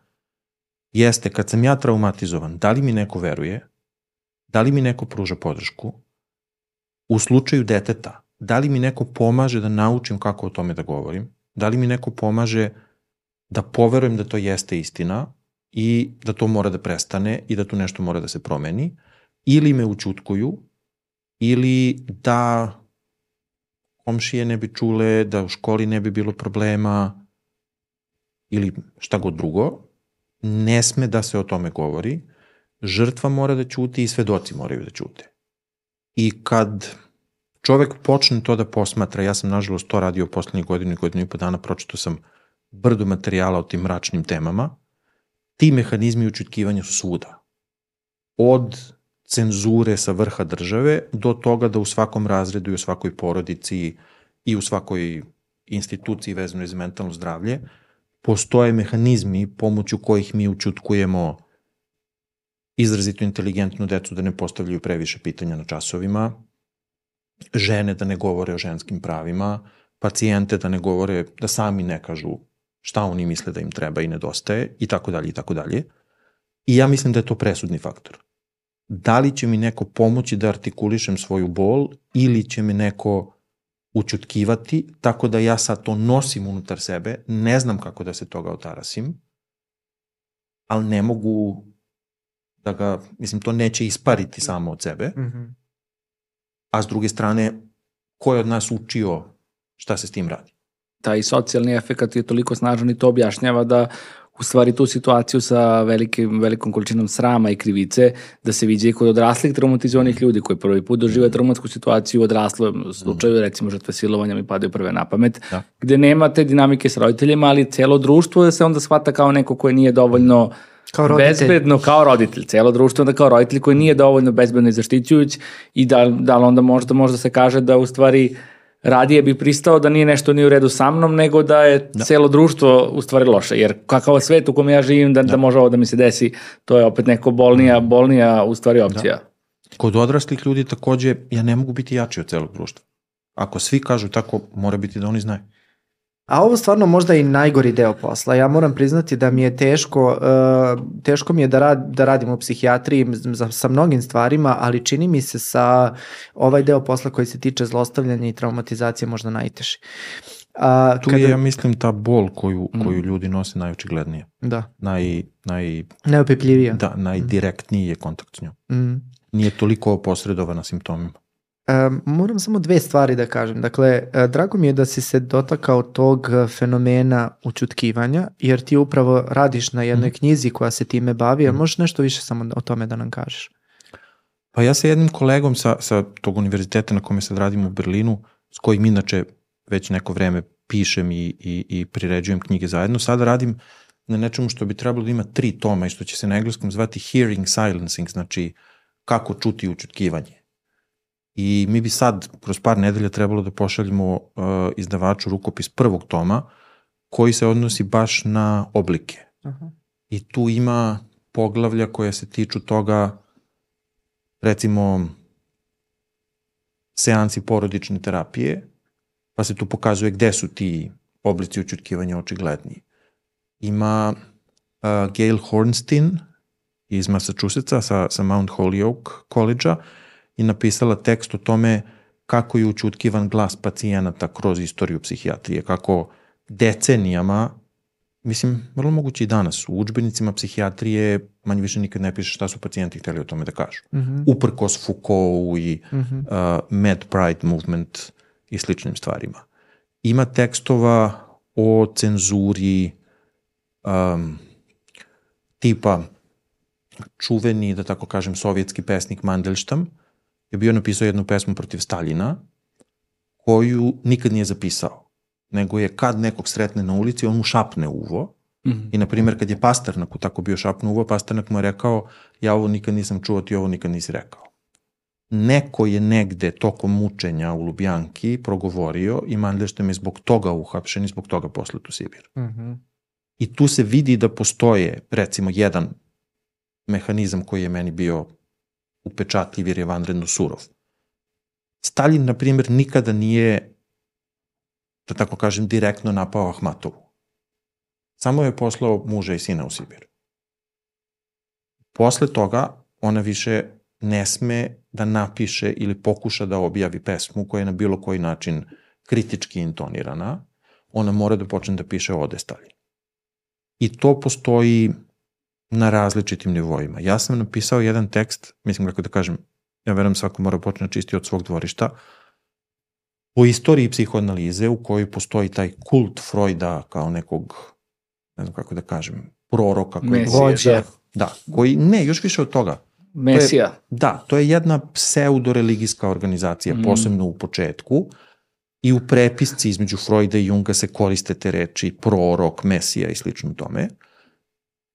jeste kad sam ja traumatizovan, da li mi neko veruje, da li mi neko pruža podršku, u slučaju deteta, da li mi neko pomaže da naučim kako o tome da govorim, da li mi neko pomaže da poverujem da to jeste istina i da to mora da prestane i da tu nešto mora da se promeni, ili me učutkuju, ili da komšije ne bi čule, da u školi ne bi bilo problema, ili šta god drugo, ne sme da se o tome govori, žrtva mora da ćuti i svedoci moraju da ćute. I kad čovek počne to da posmatra, ja sam nažalost to radio poslednjih godinu i godinu i po dana, pročito sam brdo materijala o tim mračnim temama, ti mehanizmi učutkivanja su svuda. Od cenzure sa vrha države do toga da u svakom razredu i u svakoj porodici i u svakoj instituciji vezanoj za mentalno zdravlje postoje mehanizmi pomoću kojih mi učutkujemo izrazito inteligentnu decu da ne postavljaju previše pitanja na časovima, žene da ne govore o ženskim pravima, pacijente da ne govore, da sami ne kažu šta oni misle da im treba i nedostaje i tako dalje i tako dalje. I ja mislim da je to presudni faktor. Da li će mi neko pomoći da artikulišem svoju bol ili će me neko učutkivati tako da ja sad to nosim unutar sebe, ne znam kako da se toga otarasim, ali ne mogu da ga, mislim, to neće ispariti samo od sebe. Mm -hmm a s druge strane, ko je od nas učio šta se s tim radi? taj socijalni efekt je toliko snažan i to objašnjava da u stvari tu situaciju sa velikim, velikom količinom srama i krivice, da se vidi i kod odraslih traumatizovanih ljudi koji prvi put dožive traumatsku situaciju u odraslom slučaju, recimo žrtve silovanja mi padaju prve na pamet, da. gde nema te dinamike s roditeljima, ali celo društvo se onda shvata kao neko koje nije dovoljno kao roditelj. bezbedno kao roditelj, celo društvo onda kao roditelj koji nije dovoljno bezbedno i zaštićujuć i da, da li onda možda, možda se kaže da u stvari radije bi pristao da nije nešto ni u redu sa mnom, nego da je da. celo društvo u stvari loše. Jer kakav svet u kom ja živim, da, da. da može ovo da mi se desi, to je opet neko bolnija, mm. bolnija u stvari opcija. Da. Kod odraslih ljudi takođe, ja ne mogu biti jači od celog društva. Ako svi kažu tako, mora biti da oni znaju. A ovo stvarno možda i najgori deo posla. Ja moram priznati da mi je teško, uh, teško mi je da, rad, da radim u psihijatriji za, sa mnogim stvarima, ali čini mi se sa ovaj deo posla koji se tiče zlostavljanja i traumatizacije možda najteži. A, tu kada... je, ja mislim, ta bol koju, mm. koju ljudi nose najočiglednije. Da. Naj, naj... Najopipljivija. Da, najdirektniji je kontakt s njom. Mm. Nije toliko posredovana simptomima. Um, moram samo dve stvari da kažem. Dakle, uh, drago mi je da si se dotakao tog fenomena učutkivanja, jer ti upravo radiš na jednoj mm. knjizi koja se time bavi, a mm. možeš nešto više samo o tome da nam kažeš? Pa ja sa jednim kolegom sa, sa tog univerziteta na kome sad radim u Berlinu, s kojim inače već neko vreme pišem i, i, i priređujem knjige zajedno, sada radim na nečemu što bi trebalo da ima tri toma i što će se na engleskom zvati hearing silencing, znači kako čuti učutkivanje. I mi bi sad, kroz par nedelja, trebalo da pošaljemo uh, izdavaču rukopis prvog toma, koji se odnosi baš na oblike. Aha. I tu ima poglavlja koja se tiču toga, recimo, seansi porodične terapije, pa se tu pokazuje gde su ti oblici učutkivanja očigledniji. Ima uh, Gail Hornstein iz Massachusettsa sa, sa Mount Holyoke College-a, i napisala tekst o tome kako je učutkivan glas pacijenata kroz istoriju psihijatrije, kako decenijama, mislim, vrlo moguće i danas, u učbenicima psihijatrije manje više nikad ne piše šta su pacijenti hteli o tome da kažu. Mm -hmm. Uprkos Foucault i mm -hmm. uh, Mad Pride movement i sličnim stvarima. Ima tekstova o cenzuri um, tipa čuveni, da tako kažem, sovjetski pesnik Mandelštam, je bio napisao jednu pesmu protiv Staljina, koju nikad nije zapisao, nego je kad nekog sretne na ulici, on mu šapne uvo, Mm -hmm. I, na primjer, kad je Pasternak u tako bio šapnu uvo, Pasternak mu je rekao, ja ovo nikad nisam čuo, ti ovo nikad nisi rekao. Neko je negde tokom mučenja u Lubjanki progovorio i Mandelštem je zbog toga uhapšen i zbog toga poslat u Sibir. Mm -hmm. I tu se vidi da postoje, recimo, jedan mehanizam koji je meni bio upečatljiv jer je vanredno surov. Stalin, na primjer, nikada nije, da tako kažem, direktno napao Ahmatovu. Samo je poslao muža i sina u Sibir. Posle toga ona više ne sme da napiše ili pokuša da objavi pesmu koja je na bilo koji način kritički intonirana, ona mora da počne da piše ode Stalin. I to postoji na različitim nivoima. Ja sam napisao jedan tekst, mislim kako da kažem, ja verujem svako mora počne čisti od svog dvorišta, o istoriji psihoanalize u kojoj postoji taj kult Freuda kao nekog, ne znam kako da kažem, proroka. Koji Mesija. Da, koji, ne, još više od toga. Mesija. To je, da, to je jedna pseudo-religijska organizacija, mm. posebno u početku, i u prepisci između Freuda i Junga se koriste te reči prorok, mesija i slično tome.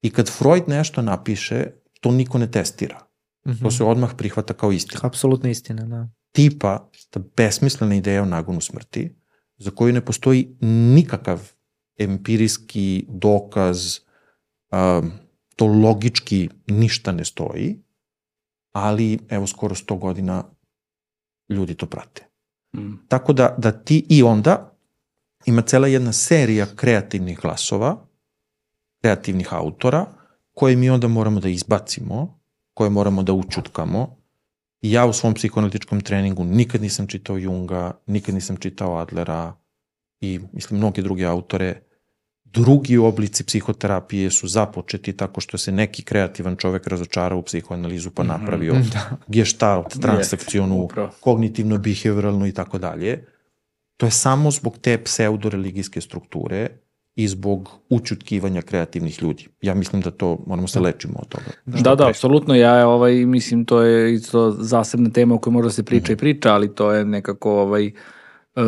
I kad Freud nešto napiše, to niko ne testira. Mm -hmm. To se odmah prihvata kao istina. Apsolutna istina, da. Tipa, ta besmislena ideja o nagonu smrti, za koju ne postoji nikakav empirijski dokaz, um, to logički ništa ne stoji, ali evo skoro 100 godina ljudi to prate. Mm. Tako da, da ti i onda ima cela jedna serija kreativnih glasova kreativnih autora, koje mi onda moramo da izbacimo, koje moramo da učutkamo. Ja u svom psihoanalitičkom treningu nikad nisam čitao Junga, nikad nisam čitao Adlera i mislim mnoge druge autore. Drugi oblici psihoterapije su započeti tako što se neki kreativan čovek razočara u psihoanalizu pa mhm, napravio mm -hmm, da. gestalt, transakcionu, kognitivno-behavioralnu i tako dalje. To je samo zbog te pseudo-religijske strukture i zbog učutkivanja kreativnih ljudi. Ja mislim da to moramo se lečimo od toga. Da, da, da apsolutno. Ja ovaj, mislim, to je isto zasebna tema o kojoj može da se priča mm -hmm. i mhm. priča, ali to je nekako ovaj, uh,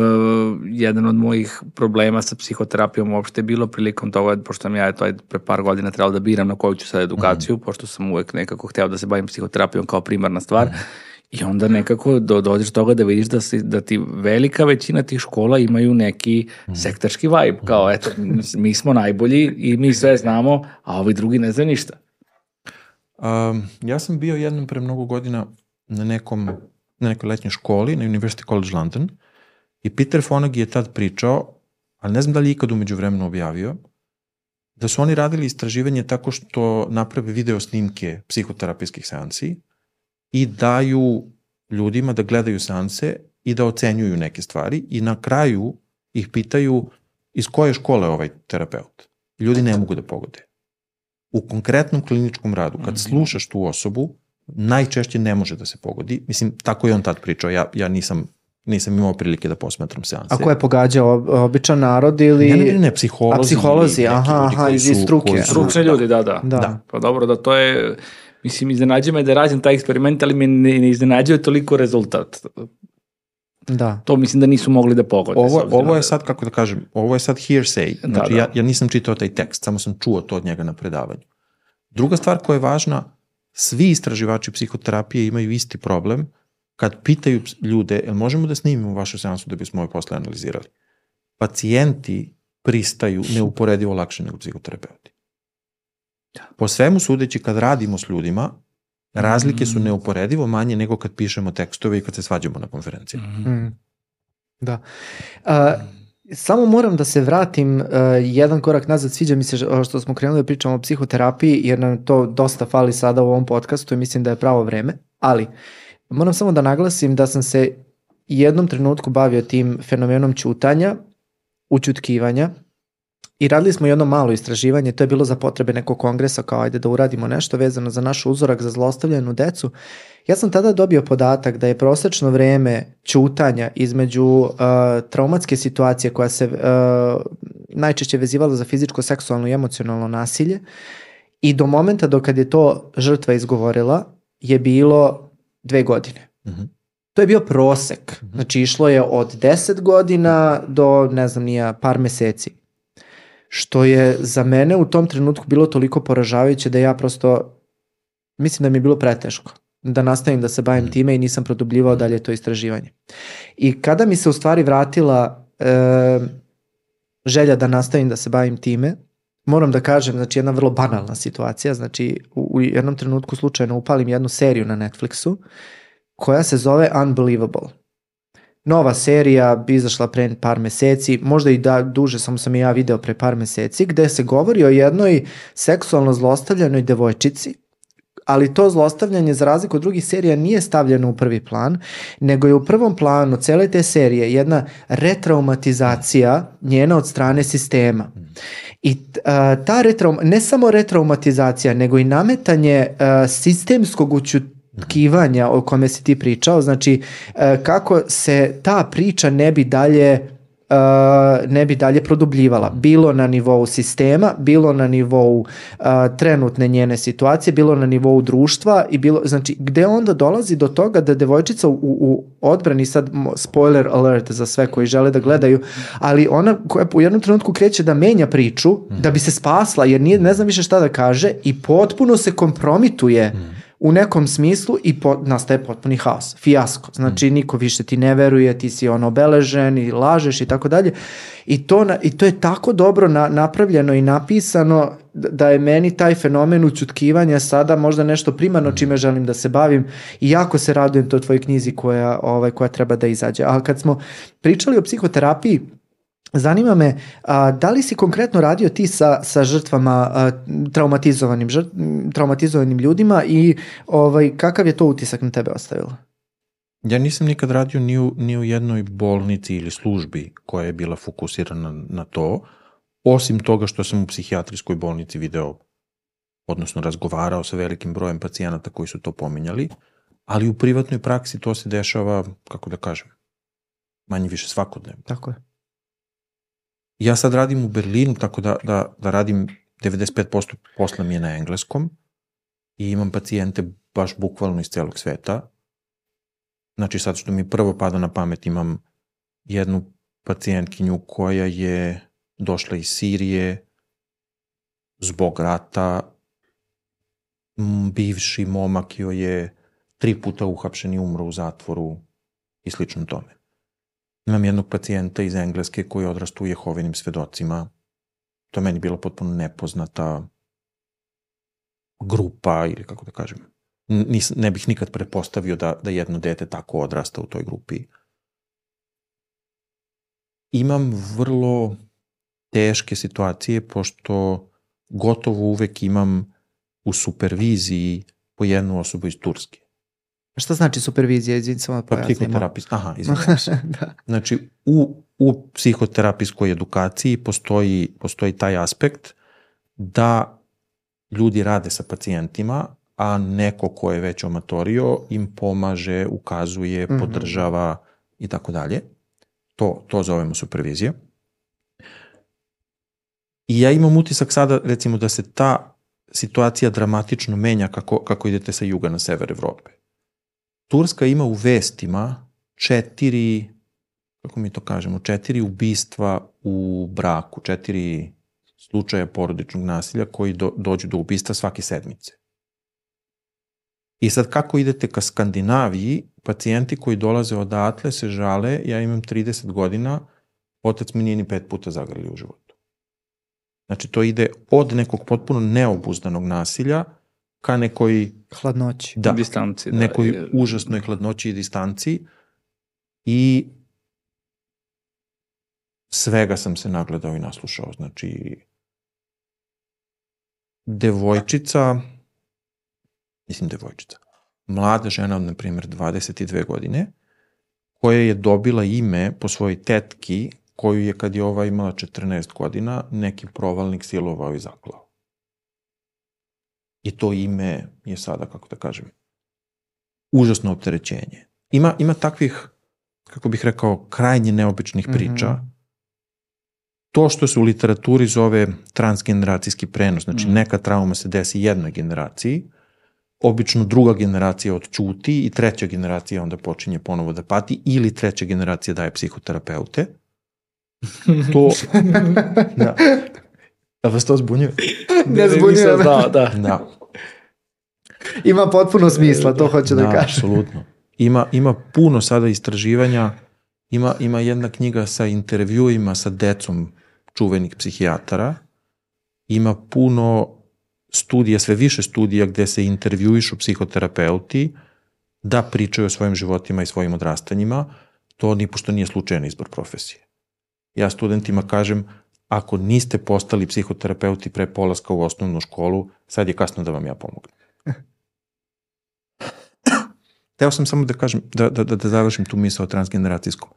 jedan od mojih problema sa psihoterapijom uopšte bilo prilikom toga, pošto sam ja to pre par godina trebalo da biram na koju ću sad edukaciju, mm -hmm. pošto sam uvek nekako hteo da se bavim psihoterapijom kao primarna stvar. Mm -hmm I onda nekako do, dođeš do toga da vidiš da, si, da ti velika većina tih škola imaju neki mm. sektaški vibe, kao eto, mi smo najbolji i mi sve znamo, a ovi drugi ne znaju ništa. Um, ja sam bio jednom pre mnogo godina na nekom na nekoj letnjoj školi, na University College London, i Peter Fonagy je tad pričao, ali ne znam da li je ikad umeđu vremenu objavio, da su oni radili istraživanje tako što naprave video snimke psihoterapijskih seansi, i daju ljudima da gledaju seanse i da ocenjuju neke stvari i na kraju ih pitaju iz koje škole je ovaj terapeut. Ljudi ne mogu da pogode. U konkretnom kliničkom radu, kad mhm. slušaš tu osobu, najčešće ne može da se pogodi. Mislim, tako je on tad pričao. Ja, ja nisam nisam imao prilike da posmetram seanse. A ko je pogađao? Običan narod ili... Ne, ne, ne, psiholozi. A psiholozi, aha, aha, iz struke. Stručni ljudi, da, da, da. Da. Pa dobro, da to je Mislim, iznenađuje me da radim taj eksperiment, ali me ne, ne iznenađuje toliko rezultat. Da. To mislim da nisu mogli da pogode. Ovo, ovo je da- sad, kako da kažem, ovo je sad hearsay. Da, znači, da, da. Ja, ja nisam čitao taj tekst, samo sam čuo to od njega na predavanju. Druga stvar koja je važna, svi istraživači psihoterapije imaju isti problem kad pitaju ljude, jel možemo da snimimo vašu seansu da bismo ovo posle analizirali? Pacijenti pristaju neuporedivo lakše nego psihoterapeuti. Po svemu sudeći kad radimo s ljudima, razlike su mm. neuporedivo manje nego kad pišemo tekstove i kad se svađamo na konferenciji. Mm. Da. Uh, samo moram da se vratim uh, jedan korak nazad, sviđa mi se što smo krenuli da pričamo o psihoterapiji, jer nam to dosta fali sada u ovom podcastu i mislim da je pravo vreme, ali moram samo da naglasim da sam se jednom trenutku bavio tim fenomenom čutanja, učutkivanja, I radili smo jedno malo istraživanje, to je bilo za potrebe nekog kongresa, kao ajde da uradimo nešto vezano za naš uzorak za zlostavljenu decu. Ja sam tada dobio podatak da je prosečno vreme čutanja između uh, traumatske situacije koja se uh, najčešće vezivala za fizičko, seksualno i emocionalno nasilje i do momenta do kad je to žrtva izgovorila je bilo dve godine. Mm -hmm. To je bio prosek. Mhm. Znači išlo je od 10 godina do ne znam nija par meseci što je za mene u tom trenutku bilo toliko poražavajuće da ja prosto mislim da mi je bilo preteško da nastavim da se bavim mm. time i nisam produbljivao dalje to istraživanje. I kada mi se u stvari vratila e, želja da nastavim da se bavim time, moram da kažem, znači jedna vrlo banalna situacija, znači u, u jednom trenutku slučajno upalim jednu seriju na Netflixu koja se zove Unbelievable nova serija bi izašla pre par meseci, možda i da duže, samo sam i ja video pre par meseci, gde se govori o jednoj seksualno zlostavljanoj devojčici ali to zlostavljanje za razliku od drugih serija nije stavljeno u prvi plan, nego je u prvom planu cele te serije jedna retraumatizacija njena od strane sistema. I ta retraum, ne samo retraumatizacija, nego i nametanje sistemskog učut tkivanja o kome si ti pričao, znači e, kako se ta priča ne bi dalje e, ne bi dalje produbljivala. Bilo na nivou sistema, bilo na nivou uh, trenutne njene situacije, bilo na nivou društva i bilo, znači gde onda dolazi do toga da devojčica u, u odbrani, sad spoiler alert za sve koji žele da gledaju, ali ona koja u jednom trenutku kreće da menja priču da bi se spasla jer nije, ne znam više šta da kaže i potpuno se kompromituje mm u nekom smislu i po, nastaje potpuni haos, fijasko. Znači mm. niko više ti ne veruje, ti si ono obeležen i lažeš i tako dalje. I to, na, I to je tako dobro na, napravljeno i napisano da je meni taj fenomen učutkivanja sada možda nešto primarno mm. čime želim da se bavim i jako se radujem to tvojoj knjizi koja, ovaj, koja treba da izađe. A kad smo pričali o psihoterapiji, Zanima me, a, da li si konkretno radio ti sa, sa žrtvama a, traumatizovanim, žrt, traumatizovanim ljudima i ovaj, kakav je to utisak na tebe ostavilo? Ja nisam nikad radio ni u, ni u jednoj bolnici ili službi koja je bila fokusirana na to, osim toga što sam u psihijatrijskoj bolnici video, odnosno razgovarao sa velikim brojem pacijenata koji su to pominjali, ali u privatnoj praksi to se dešava, kako da kažem, manje više svakodnevno. Tako je. Ja sad radim u Berlinu, tako da, da, da radim 95% posla mi je na engleskom i imam pacijente baš bukvalno iz celog sveta. Znači sad što mi prvo pada na pamet imam jednu pacijentkinju koja je došla iz Sirije zbog rata, bivši momak joj je tri puta uhapšen i umro u zatvoru i slično tome. Imam jednog pacijenta iz Engleske koji odrastu u Jehovinim svedocima. To je meni bilo potpuno nepoznata grupa ili kako da kažem. Nis, ne bih nikad prepostavio da, da jedno dete tako odrasta u toj grupi. Imam vrlo teške situacije pošto gotovo uvek imam u superviziji po jednu osobu iz Turske. Šta znači supervizija? Izvin, samo pa psihoterapijs, aha, izvinjam se. da. Znači, u, u psihoterapijskoj edukaciji postoji, postoji taj aspekt da ljudi rade sa pacijentima, a neko ko je već omatorio im pomaže, ukazuje, mm -hmm. podržava i tako dalje. To, to zovemo supervizija. I ja imam utisak sada, recimo, da se ta situacija dramatično menja kako, kako idete sa juga na sever Evrope. Turska ima u vestima četiri, kako mi to kažemo, četiri ubistva u braku, četiri slučaja porodičnog nasilja koji do, dođu do ubistva svake sedmice. I sad kako idete ka Skandinaviji, pacijenti koji dolaze odatle se žale, ja imam 30 godina, otac mi nije ni pet puta zagrali u životu. Znači to ide od nekog potpuno neobuzdanog nasilja ka nekoj hladnoći, da, distanci, da, nekoj je... užasnoj hladnoći i distanci i svega sam se nagledao i naslušao. Znači, devojčica, mislim devojčica, mlada žena od, na primjer, 22 godine, koja je dobila ime po svojoj tetki, koju je kad je ova imala 14 godina, neki provalnik silovao i zaklao. I to ime je sada, kako da kažem, užasno opterećenje. Ima, ima takvih, kako bih rekao, krajnje neobičnih priča, mm -hmm to što se u literaturi zove transgeneracijski prenos, znači mm. neka trauma se desi jednoj generaciji, obično druga generacija odčuti i treća generacija onda počinje ponovo da pati ili treća generacija daje psihoterapeute. To, da. Da vas to zbunjuje? Ne zbunjuje. Da, da. da. Ima potpuno smisla, to hoću da, da kažem. Apsolutno. Ima, ima puno sada istraživanja, ima, ima jedna knjiga sa intervjuima sa decom čuvenih psihijatara, ima puno studija, sve više studija gde se intervjuišu psihoterapeuti da pričaju o svojim životima i svojim odrastanjima, to nipošto nije slučajan izbor profesije. Ja studentima kažem, ako niste postali psihoterapeuti pre polaska u osnovnu školu, sad je kasno da vam ja pomognem. Teo sam samo da kažem, da, da, da, da završim tu misao o transgeneracijskom.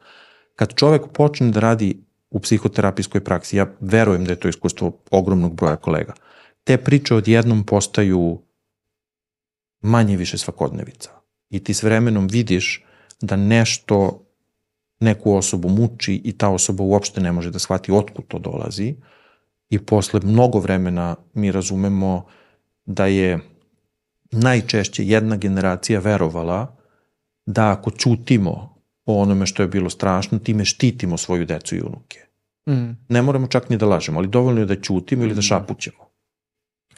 Kad čovek počne da radi u psihoterapijskoj praksi, ja verujem da je to iskustvo ogromnog broja kolega, te priče odjednom postaju manje više svakodnevica. I ti s vremenom vidiš da nešto neku osobu muči i ta osoba uopšte ne može da shvati otkud to dolazi i posle mnogo vremena mi razumemo da je najčešće jedna generacija verovala da ako čutimo o onome što je bilo strašno, time štitimo svoju decu i unuke. Mm. Ne moramo čak ni da lažemo, ali dovoljno je da ćutimo ili da mm. šapućemo.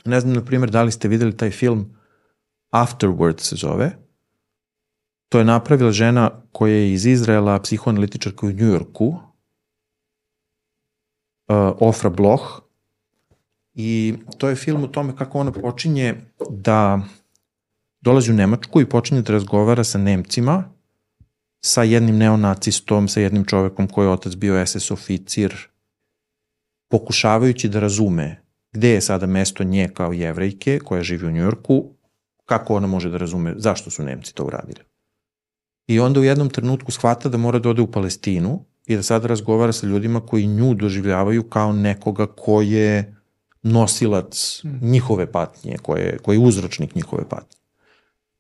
Ne znam, na primjer, da li ste videli taj film Afterwards se zove. To je napravila žena koja je iz Izraela, psihoanalitičarka u Njujorku, uh, Ofra Bloch, i to je film o tome kako ona počinje da dolazi u Nemačku i počinje da razgovara sa Nemcima sa jednim neonacistom, sa jednim čovekom koji je otac bio SS oficir, pokušavajući da razume gde je sada mesto nje kao jevrejke koja živi u Njujorku, kako ona može da razume zašto su Nemci to uradili. I onda u jednom trenutku shvata da mora da ode u Palestinu i da sada razgovara sa ljudima koji nju doživljavaju kao nekoga ko je nosilac hmm. njihove patnje, koji je, ko je uzročnik njihove patnje.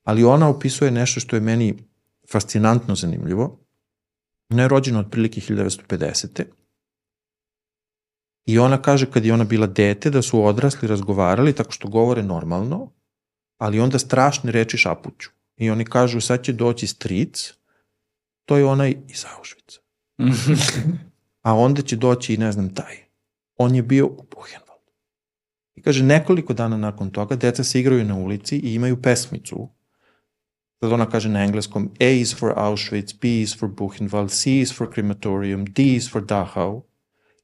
Ali ona opisuje nešto što je meni fascinantno zanimljivo. Ona je rođena otprilike 1950. I ona kaže kad je ona bila dete da su odrasli razgovarali tako što govore normalno, ali onda strašne reči šapuću. I oni kažu sad će doći stric, to je onaj iz Auschwitza. A onda će doći i ne znam taj. On je bio u Buchenwaldu. I kaže nekoliko dana nakon toga deca se igraju na ulici i imaju pesmicu. Sad ona kaže na engleskom A is for Auschwitz, B is for Buchenwald, C is for crematorium, D is for Dachau.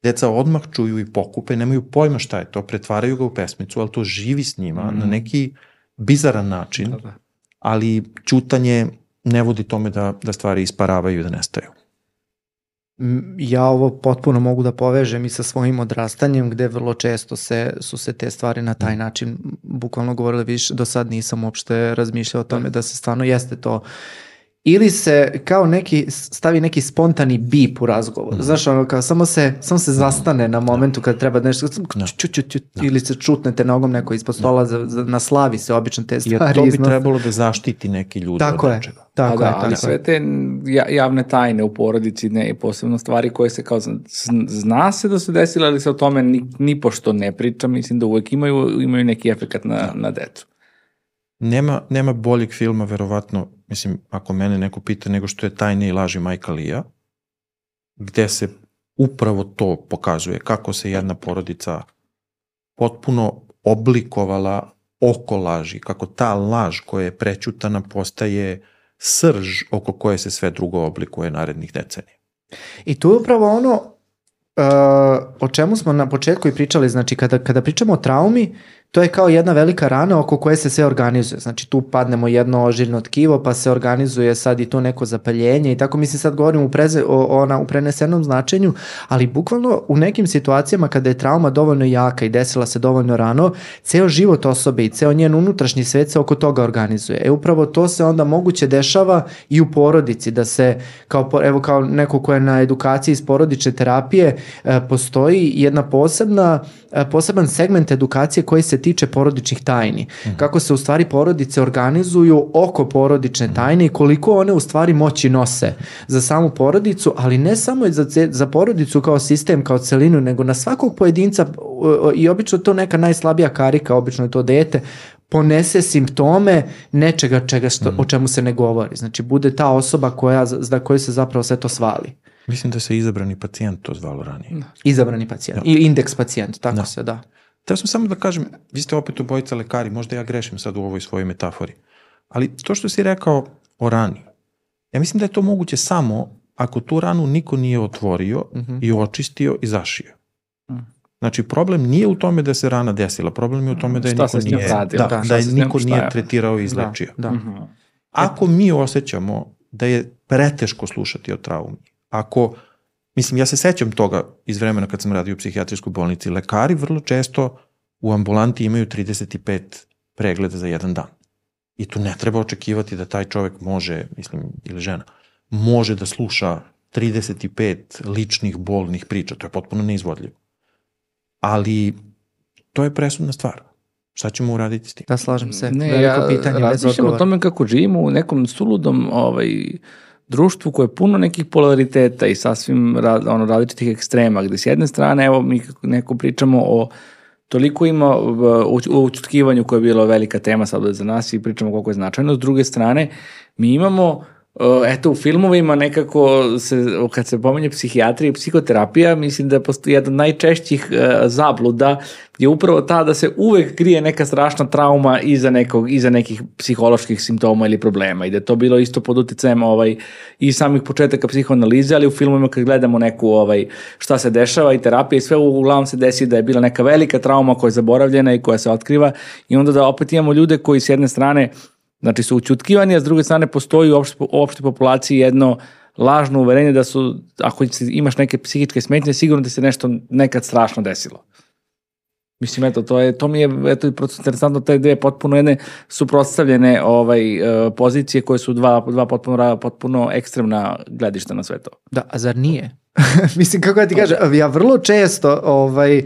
Deca odmah čuju i pokupe, nemaju pojma šta je to, pretvaraju ga u pesmicu, ali to živi s njima mm. na neki bizaran način, da, da. Ali čutanje ne vodi tome da, da stvari isparavaju i da nestaju. Ja ovo potpuno mogu da povežem i sa svojim odrastanjem gde vrlo često se, su se te stvari na taj način bukvalno govorile više, do sad nisam uopšte razmišljao o tome da se stvarno jeste to ili se kao neki stavi neki spontani bip u razgovor. Mm. Znaš, ono kao samo se, samo se zastane na momentu kad treba nešto, no. ču, ču, ču, no. ili se čutnete nogom neko ispod stola, no. za, za, na slavi se obično te stvari. Jer to bi iznos. trebalo da zaštiti neki ljudi tako od je, nečega. Tako da, je, ali sve te javne tajne u porodici, ne, posebno stvari koje se kao zna se da su desile, ali se o tome ni, ni pošto ne priča, mislim da uvek imaju, imaju neki efekt na, da. na decu. Nema, nema boljeg filma, verovatno, mislim, ako mene neko pita, nego što je Tajne i laži Majka Lija, gde se upravo to pokazuje, kako se jedna porodica potpuno oblikovala oko laži, kako ta laž koja je prećutana postaje srž oko koje se sve drugo oblikuje narednih decenija. I tu je upravo ono uh, o čemu smo na početku i pričali, znači kada, kada pričamo o traumi, to je kao jedna velika rana oko koje se sve organizuje. Znači tu padnemo jedno ožiljno tkivo pa se organizuje sad i to neko zapaljenje i tako mislim sad govorim u, preze, o, ona, u prenesenom značenju, ali bukvalno u nekim situacijama kada je trauma dovoljno jaka i desila se dovoljno rano, ceo život osobe i ceo njen unutrašnji svet se oko toga organizuje. E upravo to se onda moguće dešava i u porodici, da se kao, evo kao neko ko je na edukaciji iz porodične terapije, e, postoji jedna posebna, e, poseban segment edukacije koji se tiče porodičnih tajni. Mm -hmm. Kako se u stvari porodice organizuju oko porodične tajne i koliko one u stvari moći nose za samu porodicu, ali ne samo za, za porodicu kao sistem, kao celinu, nego na svakog pojedinca i obično to neka najslabija karika, obično je to dete, ponese simptome nečega čega što, mm. o čemu se ne govori. Znači, bude ta osoba koja, za koju se zapravo sve to svali. Mislim da se izabrani pacijent to zvalo ranije. Da. Izabrani pacijent. Da. I indeks pacijent, tako da. se, da. Teo sam samo da kažem, vi ste opet obojica lekari, možda ja grešim sad u ovoj svojoj metafori, ali to što si rekao o rani, ja mislim da je to moguće samo ako tu ranu niko nije otvorio mhm. -huh. i očistio i zašio. -huh. Znači, problem nije u tome da se rana desila, problem je u tome da je niko nije, radio, da, da, da je niko nije tretirao i izlečio. Da, da. Uh -huh. Ako mi osjećamo da je preteško slušati o traumi, ako Mislim, ja se sećam toga iz vremena kad sam radio u psihijatrijskoj bolnici. Lekari vrlo često u ambulanti imaju 35 pregleda za jedan dan. I tu ne treba očekivati da taj čovek može, mislim, ili žena, može da sluša 35 ličnih bolnih priča. To je potpuno neizvodljivo. Ali to je presudna stvar. Šta ćemo uraditi s tim? Da, slažem se. Ne, Veliko ja pitanje razmišljam o tome kako živimo u nekom suludom ovaj, društvu koje je puno nekih polariteta i sasvim ono, različitih ekstrema, gde s jedne strane, evo mi neko pričamo o toliko ima u učutkivanju koja je bila velika tema sad za nas i pričamo koliko je značajno, s druge strane mi imamo eto u filmovima nekako se, kad se pominje psihijatrija i psihoterapija, mislim da postoji jedan od najčešćih uh, zabluda je upravo ta da se uvek krije neka strašna trauma iza, nekog, iza nekih psiholoških simptoma ili problema i da je to bilo isto pod uticajem ovaj, i samih početaka psihoanalize, ali u filmovima kad gledamo neku ovaj, šta se dešava i terapija i sve uglavnom se desi da je bila neka velika trauma koja je zaboravljena i koja se otkriva i onda da opet imamo ljude koji s jedne strane Znači su učutkivani, a s druge strane postoji u opšte, opšte populaciji jedno lažno uverenje da su, ako imaš neke psihičke smetnje, sigurno da se nešto nekad strašno desilo. Mislim, eto, to, je, to mi je eto, interesantno, te dve potpuno jedne suprotstavljene ovaj, e, pozicije koje su dva, dva potpuno, potpuno ekstremna gledišta na sve to. Da, a zar nije? Mislim, kako ja ti kažem, ja vrlo često ovaj, e,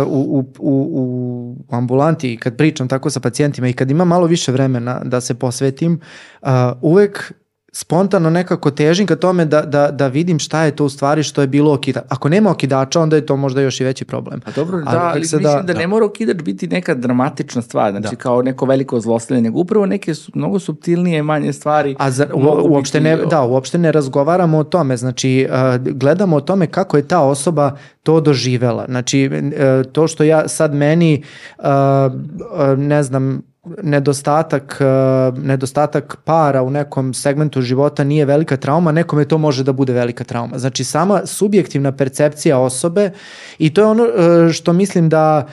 u, u, u, u ambulanti, kad pričam tako sa pacijentima i kad imam malo više vremena da se posvetim, uh, uvek spontano nekako težim ka tome da, da, da vidim šta je to u stvari što je bilo okidač. Ako nema okidača, onda je to možda još i veći problem. A dobro, da, ali, ali mislim da, da, ne mora okidač biti neka dramatična stvar, znači da. kao neko veliko zlostavljanje, upravo neke su, mnogo subtilnije manje stvari. A za, u, uopšte ne, da, uopšte ne razgovaramo o tome, znači uh, gledamo o tome kako je ta osoba to doživela. Znači, uh, to što ja sad meni, uh, uh, ne znam, nedostatak, uh, nedostatak para u nekom segmentu života nije velika trauma, nekome to može da bude velika trauma. Znači sama subjektivna percepcija osobe i to je ono uh, što mislim da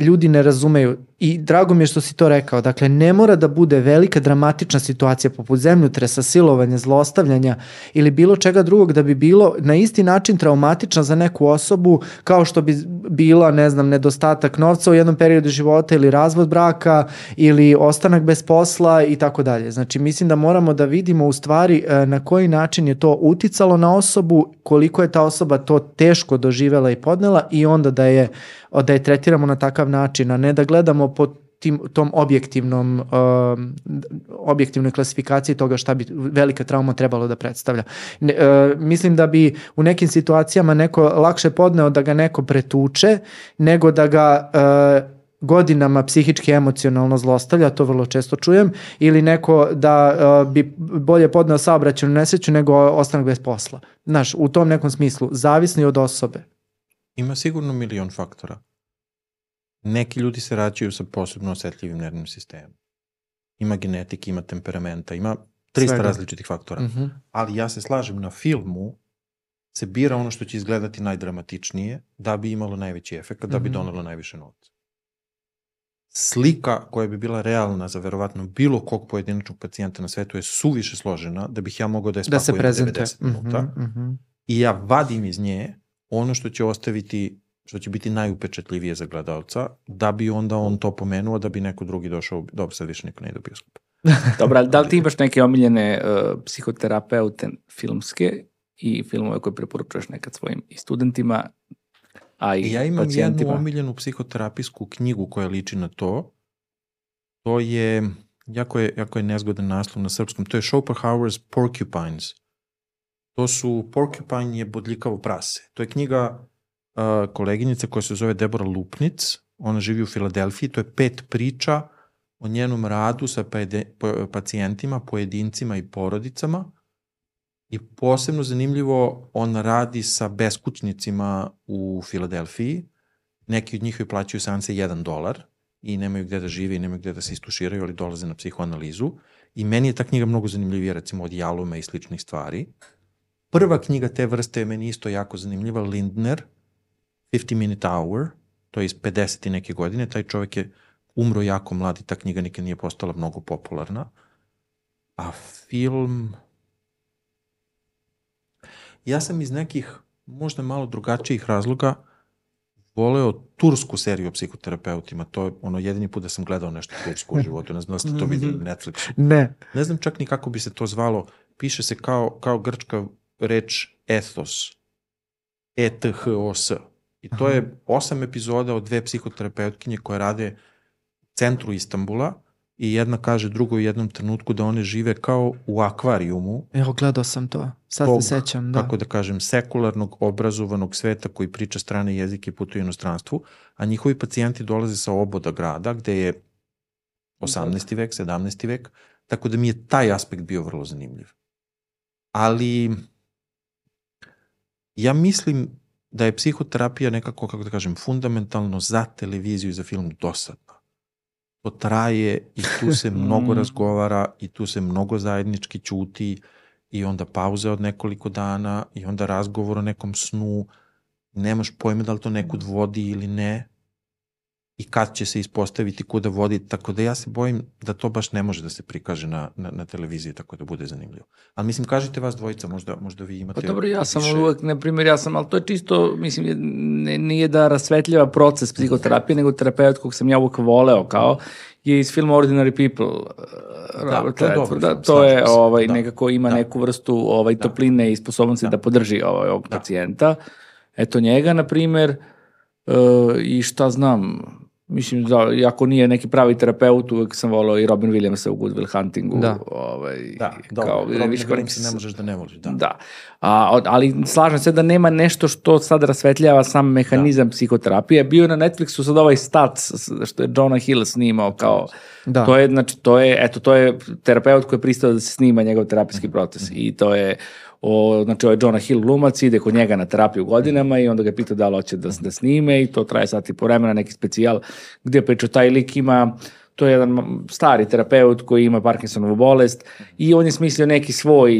ljudi ne razumeju i drago mi je što si to rekao. Dakle, ne mora da bude velika dramatična situacija poput zemljotresa, silovanja, zlostavljanja ili bilo čega drugog da bi bilo na isti način traumatična za neku osobu kao što bi bila, ne znam, nedostatak novca u jednom periodu života ili razvod braka ili ostanak bez posla i tako dalje. Znači, mislim da moramo da vidimo u stvari e, na koji način je to uticalo na osobu, koliko je ta osoba to teško doživela i podnela i onda da je da je tretiramo na takav način, a ne da gledamo po tim, tom objektivnom uh, objektivnoj klasifikaciji toga šta bi velika trauma trebalo da predstavlja. Ne, uh, mislim da bi u nekim situacijama neko lakše podneo da ga neko pretuče nego da ga uh, godinama psihički emocionalno zlostavlja, to vrlo često čujem, ili neko da uh, bi bolje podneo saobraćenu nesreću nego ostanak bez posla. Znaš, u tom nekom smislu, zavisni od osobe. Ima sigurno milion faktora. Neki ljudi se rađaju sa posebno osetljivim nervnim sistemom. Ima genetike, ima temperamenta, ima 300 Svega. različitih faktora. Mm -hmm. Ali ja se slažem, na filmu se bira ono što će izgledati najdramatičnije da bi imalo najveći efekt, da bi -hmm. donalo najviše novca. Slika koja bi bila realna za verovatno bilo kog pojedinačnog pacijenta na svetu je suviše složena da bih ja mogao da je spakujem da se 90 minuta. Mm -hmm, mm -hmm. I ja vadim iz nje ono što će ostaviti što će biti najupečetljivije za gledalca, da bi onda on to pomenuo, da bi neko drugi došao, dobro, sad više neko ne ide u bioskop. Dobro, ali da li ti imaš neke omiljene uh, psihoterapeute filmske i filmove koje preporučuješ nekad svojim i studentima, a i Ja imam pacijentima? jednu omiljenu psihoterapijsku knjigu koja liči na to. To je, jako je, jako je nezgodan naslov na srpskom, to je Schopenhauer's Porcupines. To su, Porcupine je bodljikavo prase. To je knjiga koleginica koja se zove Debora Lupnic, ona živi u Filadelfiji, to je pet priča o njenom radu sa pacijentima, pojedincima i porodicama i posebno zanimljivo, on radi sa beskućnicima u Filadelfiji, neki od njih joj plaćaju seanse 1 dolar i nemaju gde da žive i nemaju gde da se istuširaju, ali dolaze na psihoanalizu. I meni je ta knjiga mnogo zanimljivija, recimo od Jalume i sličnih stvari. Prva knjiga te vrste je meni isto jako zanimljiva, Lindner, 50 Minute Hour, to je iz 50. neke godine, taj čovjek je umro jako mlad i ta knjiga nikad nije postala mnogo popularna. A film... Ja sam iz nekih možda malo drugačijih razloga voleo tursku seriju o psihoterapeutima. To je ono jedini put da sam gledao nešto tursko u životu. Ne znam da ste to videli na Netflixu. Ne. Ne znam čak ni kako bi se to zvalo. Piše se kao, kao grčka reč ethos. E-T-H-O-S. I to je osam epizoda od dve psihoterapeutkinje koje rade u centru Istambula i jedna kaže drugo u jednom trenutku da one žive kao u akvarijumu. Evo, gledao sam to. Sad tog, se sećam, da. Kako da kažem, sekularnog, obrazovanog sveta koji priča strane jezike i putuje u inostranstvu, a njihovi pacijenti dolaze sa oboda grada, gde je 18. vek, 17. vek, tako da mi je taj aspekt bio vrlo zanimljiv. Ali ja mislim da je psihoterapija nekako, kako da kažem, fundamentalno za televiziju i za film dosadna. To traje i tu se mnogo mm. razgovara i tu se mnogo zajednički ćuti i onda pauze od nekoliko dana i onda razgovor o nekom snu. Nemaš pojma da li to nekud vodi ili ne i kad će se ispostaviti kuda vodi, tako da ja se bojim da to baš ne može da se prikaže na, na, na televiziji, tako da bude zanimljivo. Ali mislim, kažite vas dvojica, možda, možda vi imate... Pa dobro, ja sam više... uvek, na primjer, ja sam, ali to je čisto, mislim, ne, nije da rasvetljava proces psihoterapije, nego terapeut kog sam ja uvek voleo, kao, je iz filma Ordinary People. Uh, da, to je, dobro, da, to je ovaj, da. nekako ima da. neku vrstu ovaj, da. topline i sposobnosti da, da podrži ovaj, ovog da. pacijenta. Eto njega, na primjer, uh, i šta znam, Mislim, da, iako nije neki pravi terapeut, uvek sam volao i Robin Williamsa u Good Will Huntingu. Da, ovaj, da dobro, kao, Robin Williamsa ne možeš da ne voliš, da. Da, A, ali slažem se da nema nešto što sad rasvetljava sam mehanizam da. psihoterapije. Bio je na Netflixu sad ovaj Stats, što je Jonah Hill snimao kao, da. to je, znači, to je, eto, to je terapeut koji je pristao da se snima njegov terapijski proces mm -hmm. i to je, o, znači ovaj Jonah Hill glumac ide kod njega na terapiju godinama i onda ga pita da li hoće da, da snime i to traje sati po vremena, neki specijal gde priča taj lik ima to je jedan stari terapeut koji ima Parkinsonovu bolest i on je smislio neki svoj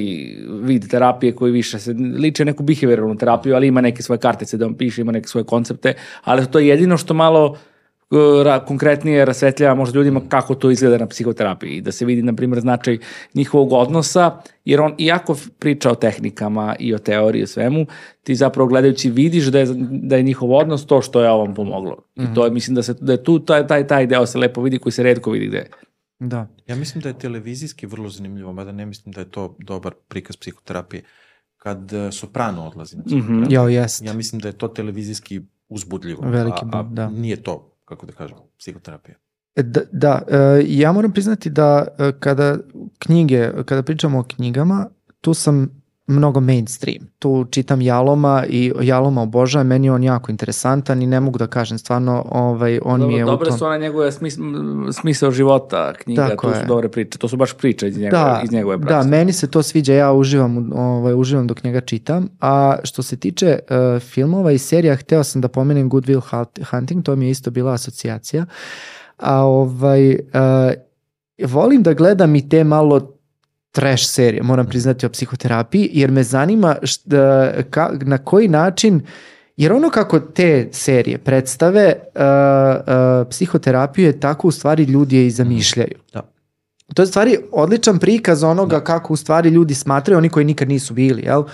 vid terapije koji više se liče neku behavioralnu terapiju, ali ima neke svoje kartice da on piše, ima neke svoje koncepte, ali to je jedino što malo ra, konkretnije rasvetljava možda ljudima kako to izgleda na psihoterapiji i da se vidi, na primjer, značaj njihovog odnosa, jer on, iako priča o tehnikama i o teoriji o svemu, ti zapravo gledajući vidiš da je, da je njihov odnos to što je ovom pomoglo. Mm -hmm. I to je, mislim da, se, da je tu taj, taj, taj deo se lepo vidi koji se redko vidi gde Da. Ja mislim da je televizijski vrlo zanimljivo, mada ne mislim da je to dobar prikaz psihoterapije. Kad uh, soprano odlazi na psihoterapiju, mm -hmm. jo, jest. ja mislim da je to televizijski uzbudljivo. Veliki a, a, da. nije to kako da kažem, psihoterapija. E, da, da e, ja moram priznati da e, kada knjige, kada pričamo o knjigama, tu sam mnogo mainstream. Tu čitam Jaloma i Jaloma obožavam, meni je on jako interesantan i ne mogu da kažem, stvarno ovaj, on Dobro, mi je dobre u tom... su ona njegove smis, smisao života knjiga, Tako tu je. su dobre priče, to su baš priče iz, njegove, da, iz njegove prakse. Da, meni se to sviđa, ja uživam, ovaj, uživam dok njega čitam, a što se tiče uh, filmova i serija, hteo sam da pomenem Good Will Hunting, to mi je isto bila asocijacija, a ovaj, uh, volim da gledam i te malo trash serije, moram priznati o psihoterapiji, jer me zanima šta, ka, na koji način Jer ono kako te serije predstave uh, uh, psihoterapiju je tako u stvari ljudi je i zamišljaju. Da. To je stvari odličan prikaz onoga da. kako u stvari ljudi smatraju, oni koji nikad nisu bili jel,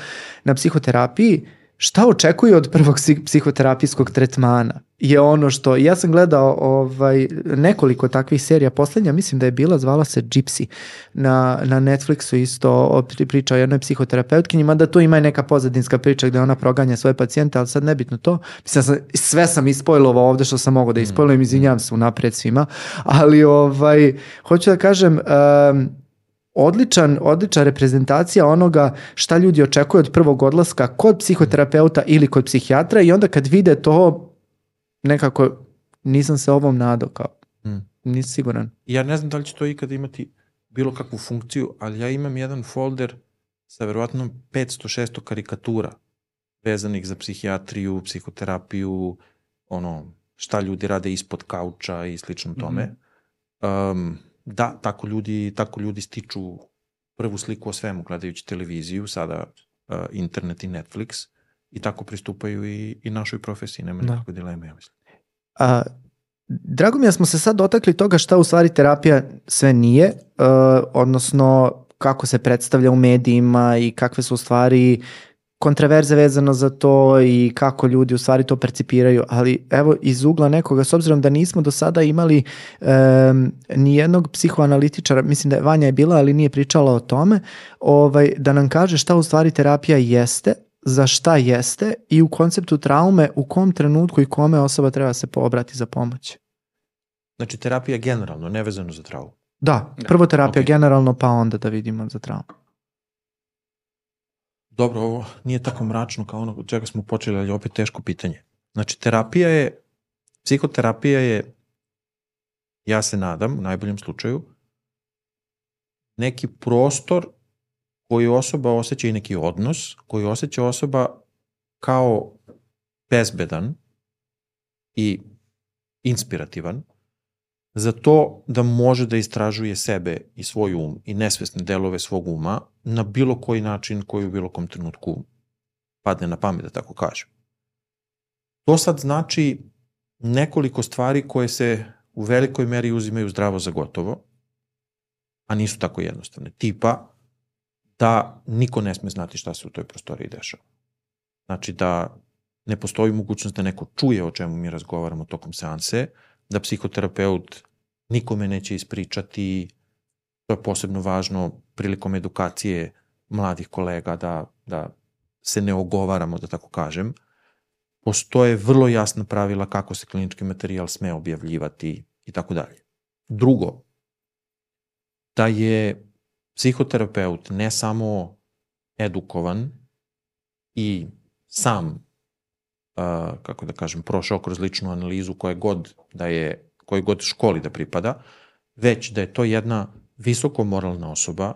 na psihoterapiji, šta očekuju od prvog psihoterapijskog tretmana? Je ono što, ja sam gledao ovaj, nekoliko takvih serija, poslednja mislim da je bila, zvala se Gypsy, na, na Netflixu isto priča o jednoj psihoterapeutkinji, mada tu ima i neka pozadinska priča gde ona proganja svoje pacijente, ali sad nebitno to, mislim, sam, sve sam ispojlovao ovde što sam mogao da ispojlujem, mm. izvinjam se unapred svima, ali ovaj, hoću da kažem, um, odličan, odlična reprezentacija onoga šta ljudi očekuju od prvog odlaska kod psihoterapeuta ili kod psihijatra i onda kad vide to nekako nisam se ovom nadao kao mm. nisam siguran. Ja ne znam da li će to ikada imati bilo kakvu funkciju, ali ja imam jedan folder sa verovatno 500-600 karikatura vezanih za psihijatriju, psihoterapiju, ono, šta ljudi rade ispod kauča i slično tome. Mm -hmm. um, da, tako ljudi, tako ljudi stiču prvu sliku o svemu gledajući televiziju, sada uh, internet i Netflix i tako pristupaju i, i našoj profesiji, nema da. nikakve dileme, ja mislim. A, drago mi je da smo se sad dotakli toga šta u stvari terapija sve nije, uh, odnosno kako se predstavlja u medijima i kakve su u stvari kontraverze vezano za to i kako ljudi u stvari to percipiraju, ali evo iz ugla nekoga, s obzirom da nismo do sada imali um, ni jednog psihoanalitičara, mislim da je Vanja je bila, ali nije pričala o tome, ovaj, da nam kaže šta u stvari terapija jeste, za šta jeste i u konceptu traume u kom trenutku i kome osoba treba se poobrati za pomoć. Znači terapija generalno, nevezano za traumu. Da, prvo terapija okay. generalno, pa onda da vidimo za traumu. Dobro, ovo nije tako mračno kao ono od čega smo počeli, ali opet teško pitanje. Znači, terapija je, psihoterapija je, ja se nadam, u najboljem slučaju, neki prostor koji osoba osjeća i neki odnos, koji osjeća osoba kao bezbedan i inspirativan, za to da može da istražuje sebe i svoj um i nesvesne delove svog uma na bilo koji način koji u bilo kom trenutku padne na pamet, da tako kažem. To sad znači nekoliko stvari koje se u velikoj meri uzimaju zdravo za gotovo, a nisu tako jednostavne. Tipa da niko ne sme znati šta se u toj prostoriji dešava. Znači da ne postoji mogućnost da neko čuje o čemu mi razgovaramo tokom seanse, da psihoterapeut nikome neće ispričati, to je posebno važno prilikom edukacije mladih kolega da, da se ne ogovaramo, da tako kažem. postoje vrlo jasna pravila kako se klinički materijal sme objavljivati i tako dalje. Drugo, da je psihoterapeut ne samo edukovan i sam, kako da kažem, prošao kroz ličnu analizu koje god da je, koje god školi da pripada, već da je to jedna visoko moralna osoba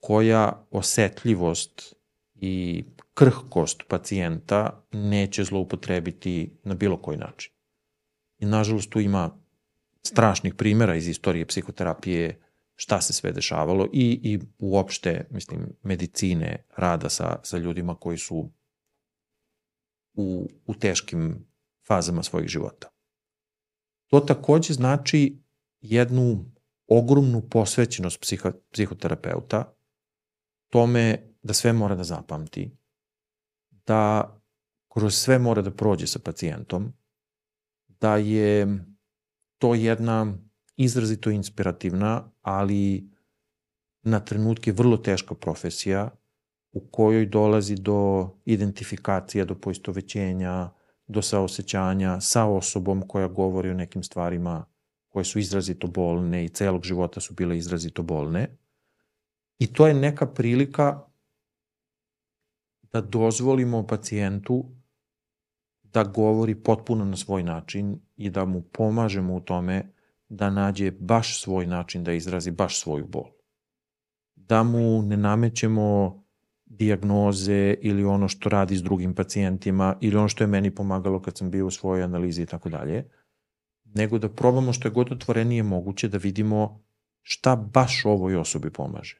koja osetljivost i krhkost pacijenta neće zloupotrebiti na bilo koji način. I nažalost tu ima strašnih primjera iz istorije psihoterapije šta se sve dešavalo i, i uopšte, mislim, medicine, rada sa, sa ljudima koji su u, u teškim fazama svojih života. To takođe znači jednu ogromnu posvećenost psiho, psihoterapeuta tome da sve mora da zapamti, da kroz sve mora da prođe sa pacijentom, da je to jedna izrazito inspirativna, ali na trenutke vrlo teška profesija u kojoj dolazi do identifikacija, do poistovećenja, do saosećanja sa osobom koja govori o nekim stvarima koje su izrazito bolne i celog života su bile izrazito bolne. I to je neka prilika da dozvolimo pacijentu da govori potpuno na svoj način i da mu pomažemo u tome da nađe baš svoj način da izrazi baš svoju bol. Da mu ne namećemo diagnoze ili ono što radi s drugim pacijentima ili ono što je meni pomagalo kad sam bio u svojoj analizi i tako dalje, nego da probamo što je god otvorenije moguće da vidimo šta baš ovoj osobi pomaže.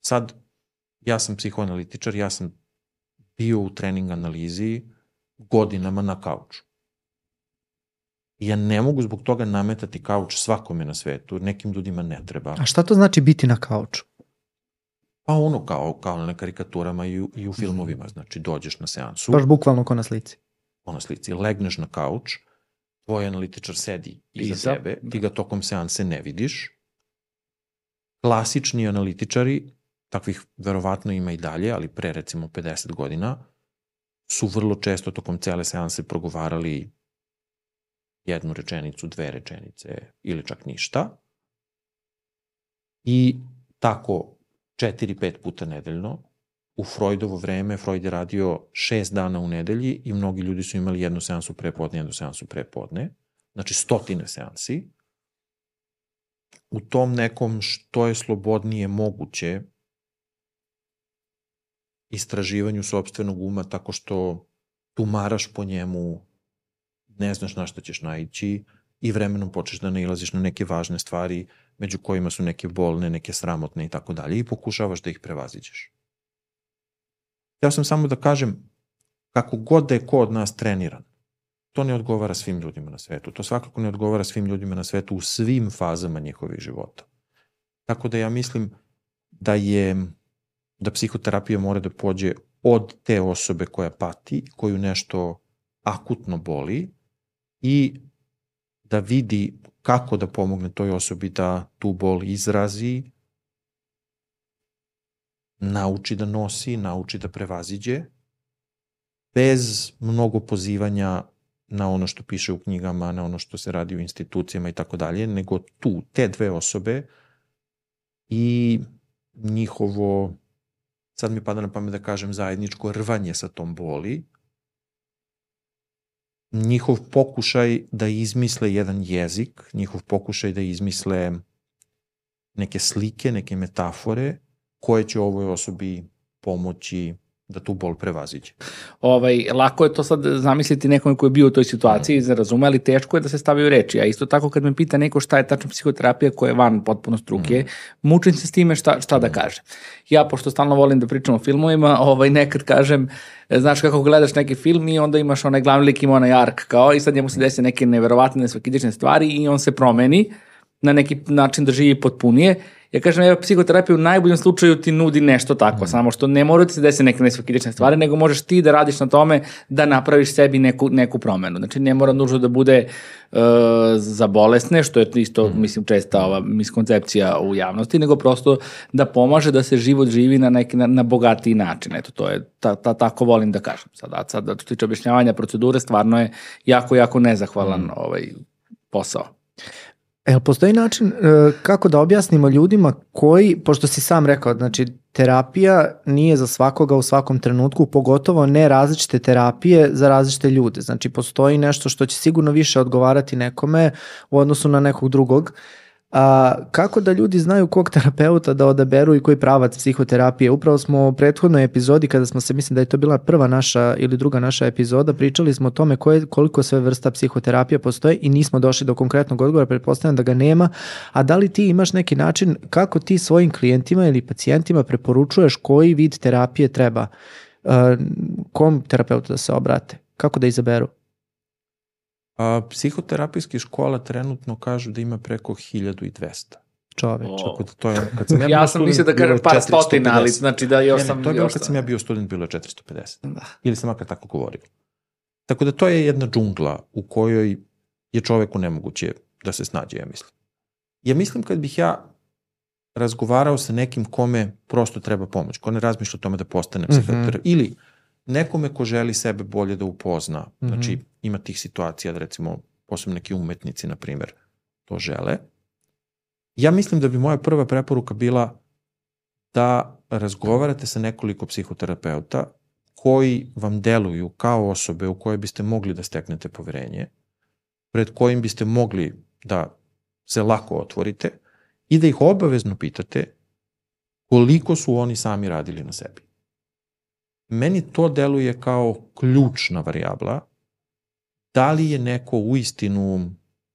Sad, ja sam psihoanalitičar, ja sam bio u trening analizi godinama na kauču. Ja ne mogu zbog toga nametati kauč svakome na svetu, nekim ljudima ne treba. A šta to znači biti na kauču? Pa ono kao, kao na karikaturama i u, i u filmovima, znači dođeš na seansu. Baš bukvalno ko na slici. Ko na slici, legneš na kauč, tvoj analitičar sedi iza Iza, tebe, da. ti ga tokom seanse ne vidiš. Klasični analitičari, takvih verovatno ima i dalje, ali pre recimo 50 godina, su vrlo često tokom cele seanse progovarali jednu rečenicu, dve rečenice ili čak ništa. I tako 4-5 puta nedeljno. U Freudovo vreme Freud je radio 6 dana u nedelji i mnogi ljudi su imali jednu seansu prepodne, jednu seansu prepodne. Znači stotine seansi. U tom nekom što je slobodnije moguće istraživanju sobstvenog uma tako što tumaraš po njemu, ne znaš na šta ćeš naići i vremenom počeš da nailaziš na neke važne stvari među kojima su neke bolne, neke sramotne i tako dalje i pokušavaš da ih prevaziđeš. Ja sam samo da kažem, kako god da je ko od nas treniran, to ne odgovara svim ljudima na svetu. To svakako ne odgovara svim ljudima na svetu u svim fazama njihovih života. Tako da ja mislim da je da psihoterapija mora da pođe od te osobe koja pati, koju nešto akutno boli i da vidi kako da pomogne toj osobi da tu bol izrazi, nauči da nosi, nauči da prevaziđe, bez mnogo pozivanja na ono što piše u knjigama, na ono što se radi u institucijama i tako dalje, nego tu, te dve osobe i njihovo, sad mi pada na pamet da kažem zajedničko rvanje sa tom boli, njihov pokušaj da izmisle jedan jezik, njihov pokušaj da izmisle neke slike, neke metafore koje će ovoj osobi pomoći da tu bol prevaziđe. Ovaj, lako je to sad zamisliti nekom koji je bio u toj situaciji, mm. razume, ali teško je da se stavi u reči. A isto tako kad me pita neko šta je tačno psihoterapija koja je van potpuno struke, mm. mučim se s time šta, šta da mm. kaže. Ja, pošto stalno volim da pričam o filmovima, ovaj, nekad kažem, znaš kako gledaš neki film i onda imaš onaj glavni lik ima onaj ark kao i sad njemu se desi neke neverovatne, nesvakidične stvari i on se promeni na neki način da živi potpunije ja kažem, ja psihoterapija u najboljem slučaju ti nudi nešto tako, mm. samo što ne mora ti se desiti neke nesvakidične stvari, nego možeš ti da radiš na tome da napraviš sebi neku, neku promenu. Znači, ne mora nužno da bude uh, za bolesne, što je isto, mm. mislim, česta ova miskoncepcija u javnosti, nego prosto da pomaže da se život živi na neki, na, na bogatiji način. Eto, to je, ta, ta, tako volim da kažem. Sad, sad, da što tiče objašnjavanja procedure, stvarno je jako, jako nezahvalan mm. ovaj posao. Evo, postoji način uh, kako da objasnimo ljudima koji, pošto si sam rekao, znači terapija nije za svakoga u svakom trenutku, pogotovo ne različite terapije za različite ljude. Znači postoji nešto što će sigurno više odgovarati nekome u odnosu na nekog drugog. Uh, A, kako da ljudi znaju kog terapeuta da odaberu i koji pravac psihoterapije? Upravo smo u prethodnoj epizodi, kada smo se, mislim da je to bila prva naša ili druga naša epizoda, pričali smo o tome koje, koliko sve vrsta psihoterapija postoje i nismo došli do konkretnog odgovora, pretpostavljam da ga nema. A da li ti imaš neki način kako ti svojim klijentima ili pacijentima preporučuješ koji vid terapije treba? Uh, kom terapeutu da se obrate? Kako da izaberu? A, psihoterapijski škola trenutno kažu da ima preko 1200. Čoveč. Tako da to je, kad sam ja, ja sam mislio da kažem par stotina, ali znači da još ne, sam... Ne, to je bilo kad sam ja bio student, bilo je 450. Da. Ili sam makar tako govorio. Tako da to je jedna džungla u kojoj je čoveku nemoguće da se snađe, ja mislim. Ja mislim kad bih ja razgovarao sa nekim kome prosto treba pomoć, ko ne razmišlja o tome da postane psihoterapeuta, mm -hmm. ili nekome ko želi sebe bolje da upozna, mm -hmm. znači ima tih situacija da recimo posebno neki umetnici, na primer, to žele. Ja mislim da bi moja prva preporuka bila da razgovarate sa nekoliko psihoterapeuta koji vam deluju kao osobe u koje biste mogli da steknete poverenje, pred kojim biste mogli da se lako otvorite i da ih obavezno pitate koliko su oni sami radili na sebi. Meni to deluje kao ključna varijabla da li je neko u istinu,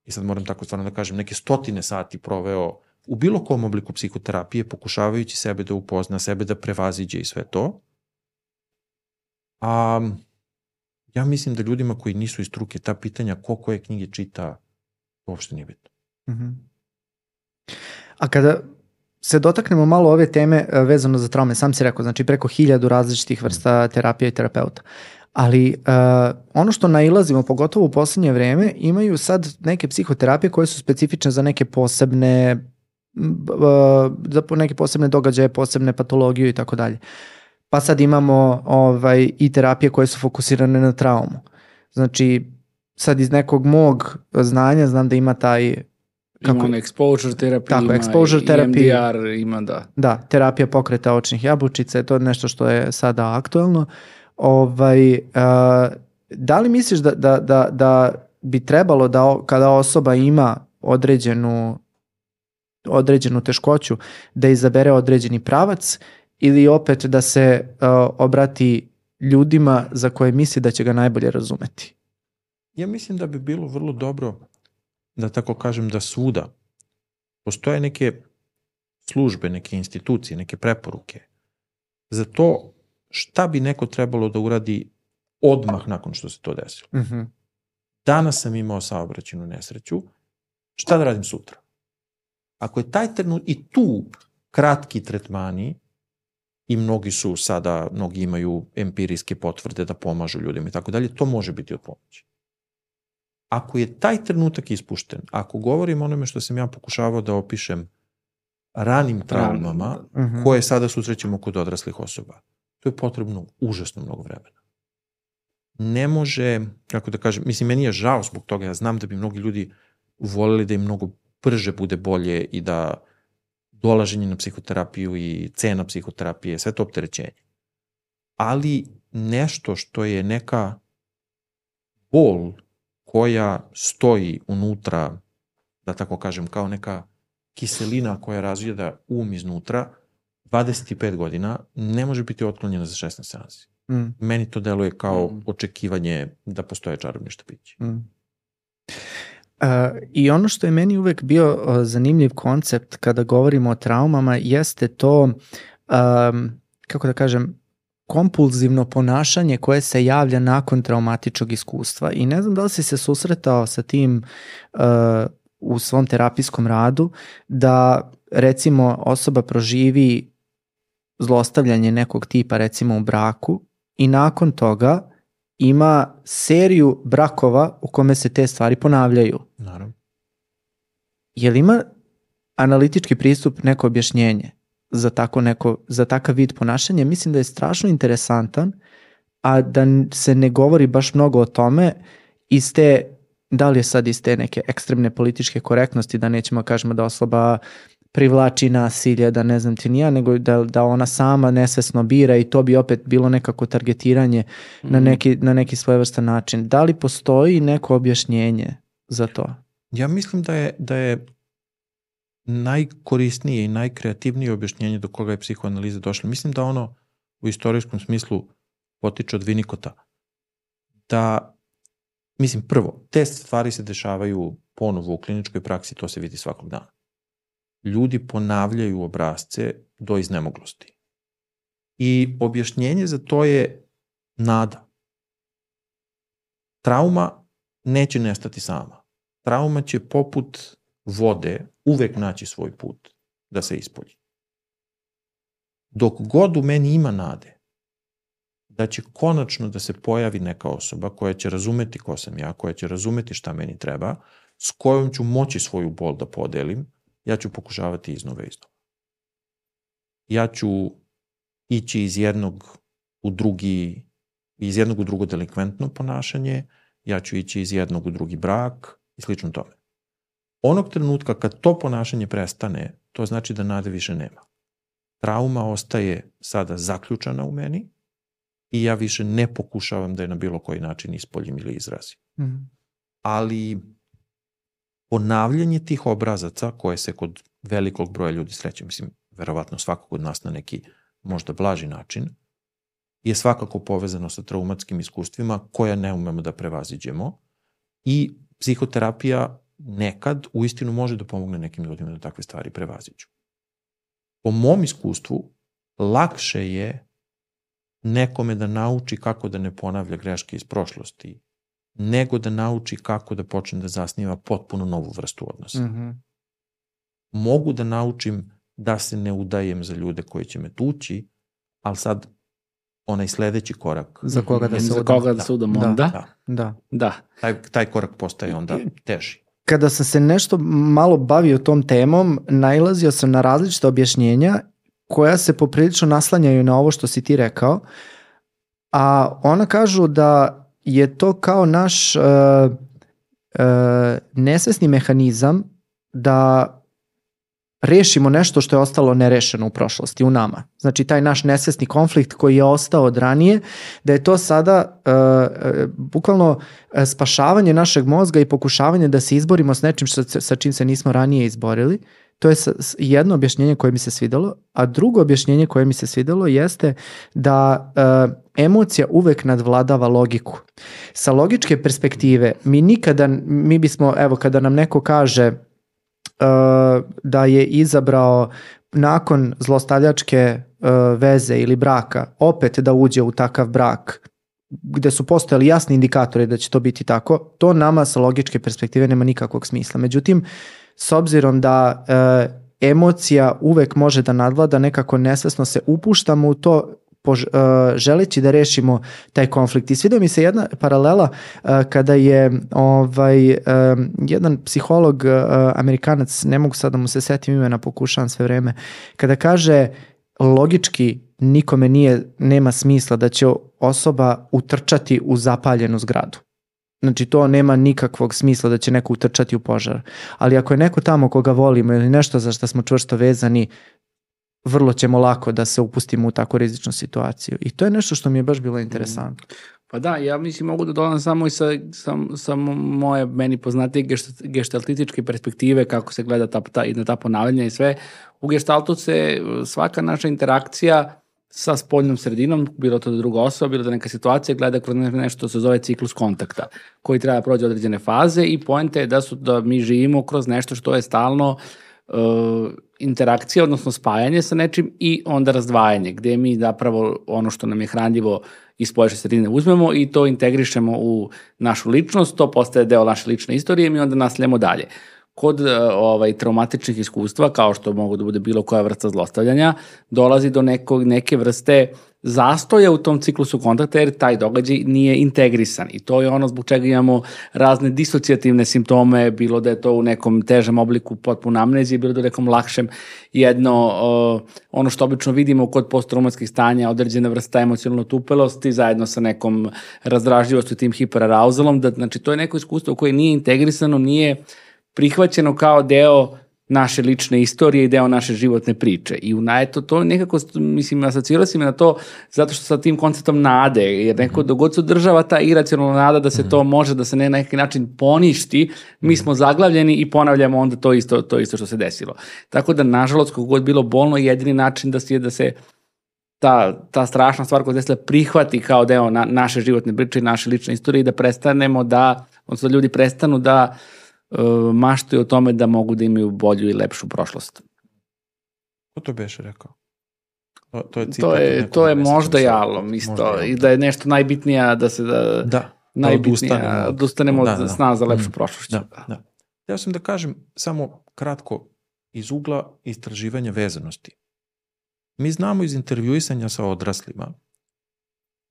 i sad moram tako stvarno da kažem, neke stotine sati proveo u bilo kom obliku psihoterapije, pokušavajući sebe da upozna, sebe da prevaziđe i sve to. A ja mislim da ljudima koji nisu iz struke ta pitanja ko koje knjige čita, uopšte nije bitno. Mm -hmm. A kada se dotaknemo malo ove teme e, vezano za traume, sam si rekao, znači preko hiljadu različitih vrsta terapija i terapeuta. Ali uh, ono što nailazimo, pogotovo u poslednje vreme, imaju sad neke psihoterapije koje su specifične za neke posebne uh, za neke posebne događaje, posebne patologiju i tako dalje. Pa sad imamo ovaj, i terapije koje su fokusirane na traumu. Znači, sad iz nekog mog znanja znam da ima taj kako, ima exposure terapija, tako, ima exposure terapija, EMDR, ima da. Da, terapija pokreta očnih jabučica, to je nešto što je sada aktuelno. Ovaj, uh, da li misliš da, da, da, da bi trebalo da kada osoba ima određenu određenu teškoću da izabere određeni pravac ili opet da se uh, obrati ljudima za koje misli da će ga najbolje razumeti? Ja mislim da bi bilo vrlo dobro da tako kažem da svuda postoje neke službe, neke institucije, neke preporuke za to šta bi neko trebalo da uradi odmah nakon što se to desilo. Mm -hmm. Danas sam imao saobraćenu nesreću, šta da radim sutra? Ako je taj trenut i tu kratki tretmani, i mnogi su sada, mnogi imaju empirijske potvrde da pomažu ljudima i tako dalje, to može biti od pomoći. Ako je taj trenutak ispušten, ako govorim onome što sam ja pokušavao da opišem ranim traumama, uh -huh. koje sada susrećemo kod odraslih osoba, to je potrebno užasno mnogo vremena. Ne može, kako da kažem, mislim, meni je žao zbog toga, ja znam da bi mnogi ljudi voleli da im mnogo brže bude bolje i da dolaženje na psihoterapiju i cena psihoterapije, sve to opterećenje. Ali nešto što je neka bol koja stoji unutra, da tako kažem, kao neka kiselina koja razvijeda um iznutra, 25 godina ne može biti otklonjena za 16 seansi. Mm. Meni to deluje kao mm. očekivanje da postoje čarobni štapići. Mm. Uh, I ono što je meni uvek bio uh, zanimljiv koncept kada govorimo o traumama jeste to, um, kako da kažem, kompulzivno ponašanje koje se javlja nakon traumatičnog iskustva. I ne znam da li si se susretao sa tim uh, u svom terapijskom radu, da recimo osoba proživi zlostavljanje nekog tipa recimo u braku i nakon toga ima seriju brakova u kome se te stvari ponavljaju. Naravno. Je li ima analitički pristup neko objašnjenje za, tako neko, za takav vid ponašanja? Mislim da je strašno interesantan, a da se ne govori baš mnogo o tome iz te, da li je sad iz te neke ekstremne političke korektnosti, da nećemo kažemo da osoba privlači nasilje, da ne znam ti nija, nego da, da ona sama nesvesno bira i to bi opet bilo nekako targetiranje mm. na, mhm. neki, na neki svojevrstan način. Da li postoji neko objašnjenje za to? Ja mislim da je, da je najkorisnije i najkreativnije objašnjenje do koga je psihoanaliza došla. Mislim da ono u istorijskom smislu potiče od Vinikota. Da, mislim, prvo, te stvari se dešavaju ponovo u kliničkoj praksi, to se vidi svakog dana ljudi ponavljaju obrazce do iznemoglosti. I objašnjenje za to je nada. Trauma neće nestati sama. Trauma će poput vode uvek naći svoj put da se ispolji. Dok god u meni ima nade da će konačno da se pojavi neka osoba koja će razumeti ko sam ja, koja će razumeti šta meni treba, s kojom ću moći svoju bol da podelim, ja ću pokušavati iznova iznova. Ja ću ići iz jednog u drugi, iz jednog u drugo delikventno ponašanje, ja ću ići iz jednog u drugi brak i slično tome. Onog trenutka kad to ponašanje prestane, to znači da nade više nema. Trauma ostaje sada zaključana u meni i ja više ne pokušavam da je na bilo koji način ispoljim ili izrazim. Mm. Ali ponavljanje tih obrazaca koje se kod velikog broja ljudi sreće, mislim, verovatno svakog od nas na neki možda blaži način, je svakako povezano sa traumatskim iskustvima koja ne umemo da prevaziđemo i psihoterapija nekad u istinu može da pomogne nekim ljudima da takve stvari prevaziđu. Po mom iskustvu, lakše je nekome da nauči kako da ne ponavlja greške iz prošlosti nego da nauči kako da počne da zasniva potpuno novu vrstu odnosa. Mm -hmm. Mogu da naučim da se ne udajem za ljude koji će me tući, ali sad onaj sledeći korak. Za koga da se Za koga da se udam da. onda? Da. da. da. Taj, taj korak postaje onda teži. Kada sam se nešto malo bavio tom temom, nailazio sam na različite objašnjenja koja se poprilično naslanjaju na ovo što si ti rekao, a ona kažu da je to kao naš uh, uh, nesvesni mehanizam da rešimo nešto što je ostalo nerešeno u prošlosti, u nama. Znači taj naš nesvesni konflikt koji je ostao od ranije, da je to sada uh, uh, bukvalno spašavanje našeg mozga i pokušavanje da se izborimo s nečim sa, sa čim se nismo ranije izborili. To je jedno objašnjenje koje mi se svidelo, a drugo objašnjenje koje mi se svidelo jeste da uh, emocija uvek nadvladava logiku. Sa logičke perspektive mi nikada, mi bismo, evo kada nam neko kaže da je izabrao nakon zlostavljačke uh, veze ili braka opet da uđe u takav brak gde su postojali jasni indikatori da će to biti tako, to nama sa logičke perspektive nema nikakvog smisla. Međutim, s obzirom da e, emocija uvek može da nadvlada, nekako nesvesno se upuštamo u to pož, uh, želeći da rešimo taj konflikt. I svidio mi se jedna paralela uh, kada je ovaj, um, jedan psiholog uh, amerikanac, ne mogu sad da mu se setim imena, pokušavam sve vreme, kada kaže logički nikome nije, nema smisla da će osoba utrčati u zapaljenu zgradu. Znači to nema nikakvog smisla da će neko utrčati u požar. Ali ako je neko tamo koga volimo ili nešto za što smo čvrsto vezani, vrlo ćemo lako da se upustimo u tako rizičnu situaciju. I to je nešto što mi je baš bilo interesantno. Pa da, ja mislim mogu da dodam samo i sa, sa, sa moje meni poznatije geštaltističke perspektive kako se gleda ta, ta, na ta ponavljanja i sve. U geštaltu se svaka naša interakcija sa spoljnom sredinom, bilo to da druga osoba, bilo da neka situacija, gleda kroz nešto se zove ciklus kontakta, koji treba da prođe određene faze i poenta je da su da mi živimo kroz nešto što je stalno uh, interakcija, odnosno spajanje sa nečim i onda razdvajanje, gde mi zapravo ono što nam je hranljivo iz spolješnje sredine uzmemo i to integrišemo u našu ličnost, to postaje deo naše lične istorije i mi onda nastavljamo dalje kod e, ovaj, traumatičnih iskustva, kao što mogu da bude bilo koja vrsta zlostavljanja, dolazi do nekog, neke vrste zastoja u tom ciklusu kontakta jer taj događaj nije integrisan. I to je ono zbog čega imamo razne disocijativne simptome, bilo da je to u nekom težem obliku potpuno amnezije, bilo da je nekom lakšem jedno, uh, ono što obično vidimo kod posttraumatskih stanja, određena vrsta emocionalno tupelosti zajedno sa nekom razdražljivosti tim hiperarouzalom, da, znači to je neko iskustvo koje nije integrisano, nije prihvaćeno kao deo naše lične istorije i deo naše životne priče. I u najeto to nekako, mislim, asocirala si me na to zato što sa tim konceptom nade, jer neko dogod se održava ta iracionalna nada da se to može, da se ne na neki način poništi, mi smo zaglavljeni i ponavljamo onda to isto, to isto što se desilo. Tako da, nažalost, kako god bilo bolno, jedini način da se, da se ta, ta strašna stvar koja se desila prihvati kao deo na, naše životne priče i naše lične istorije i da prestanemo da, odnosno da ljudi prestanu da maštaju o tome da mogu da imaju bolju i lepšu prošlost. Ko to beš rekao? To, to je, to je, to je možda jalom isto i da je nešto najbitnija da se da, da, da najbitnija da odustanemo da, da, da. sna za lepšu mm. prošlost. Da, da. Ja sam da kažem samo kratko iz ugla istraživanja vezanosti. Mi znamo iz intervjuisanja sa odraslima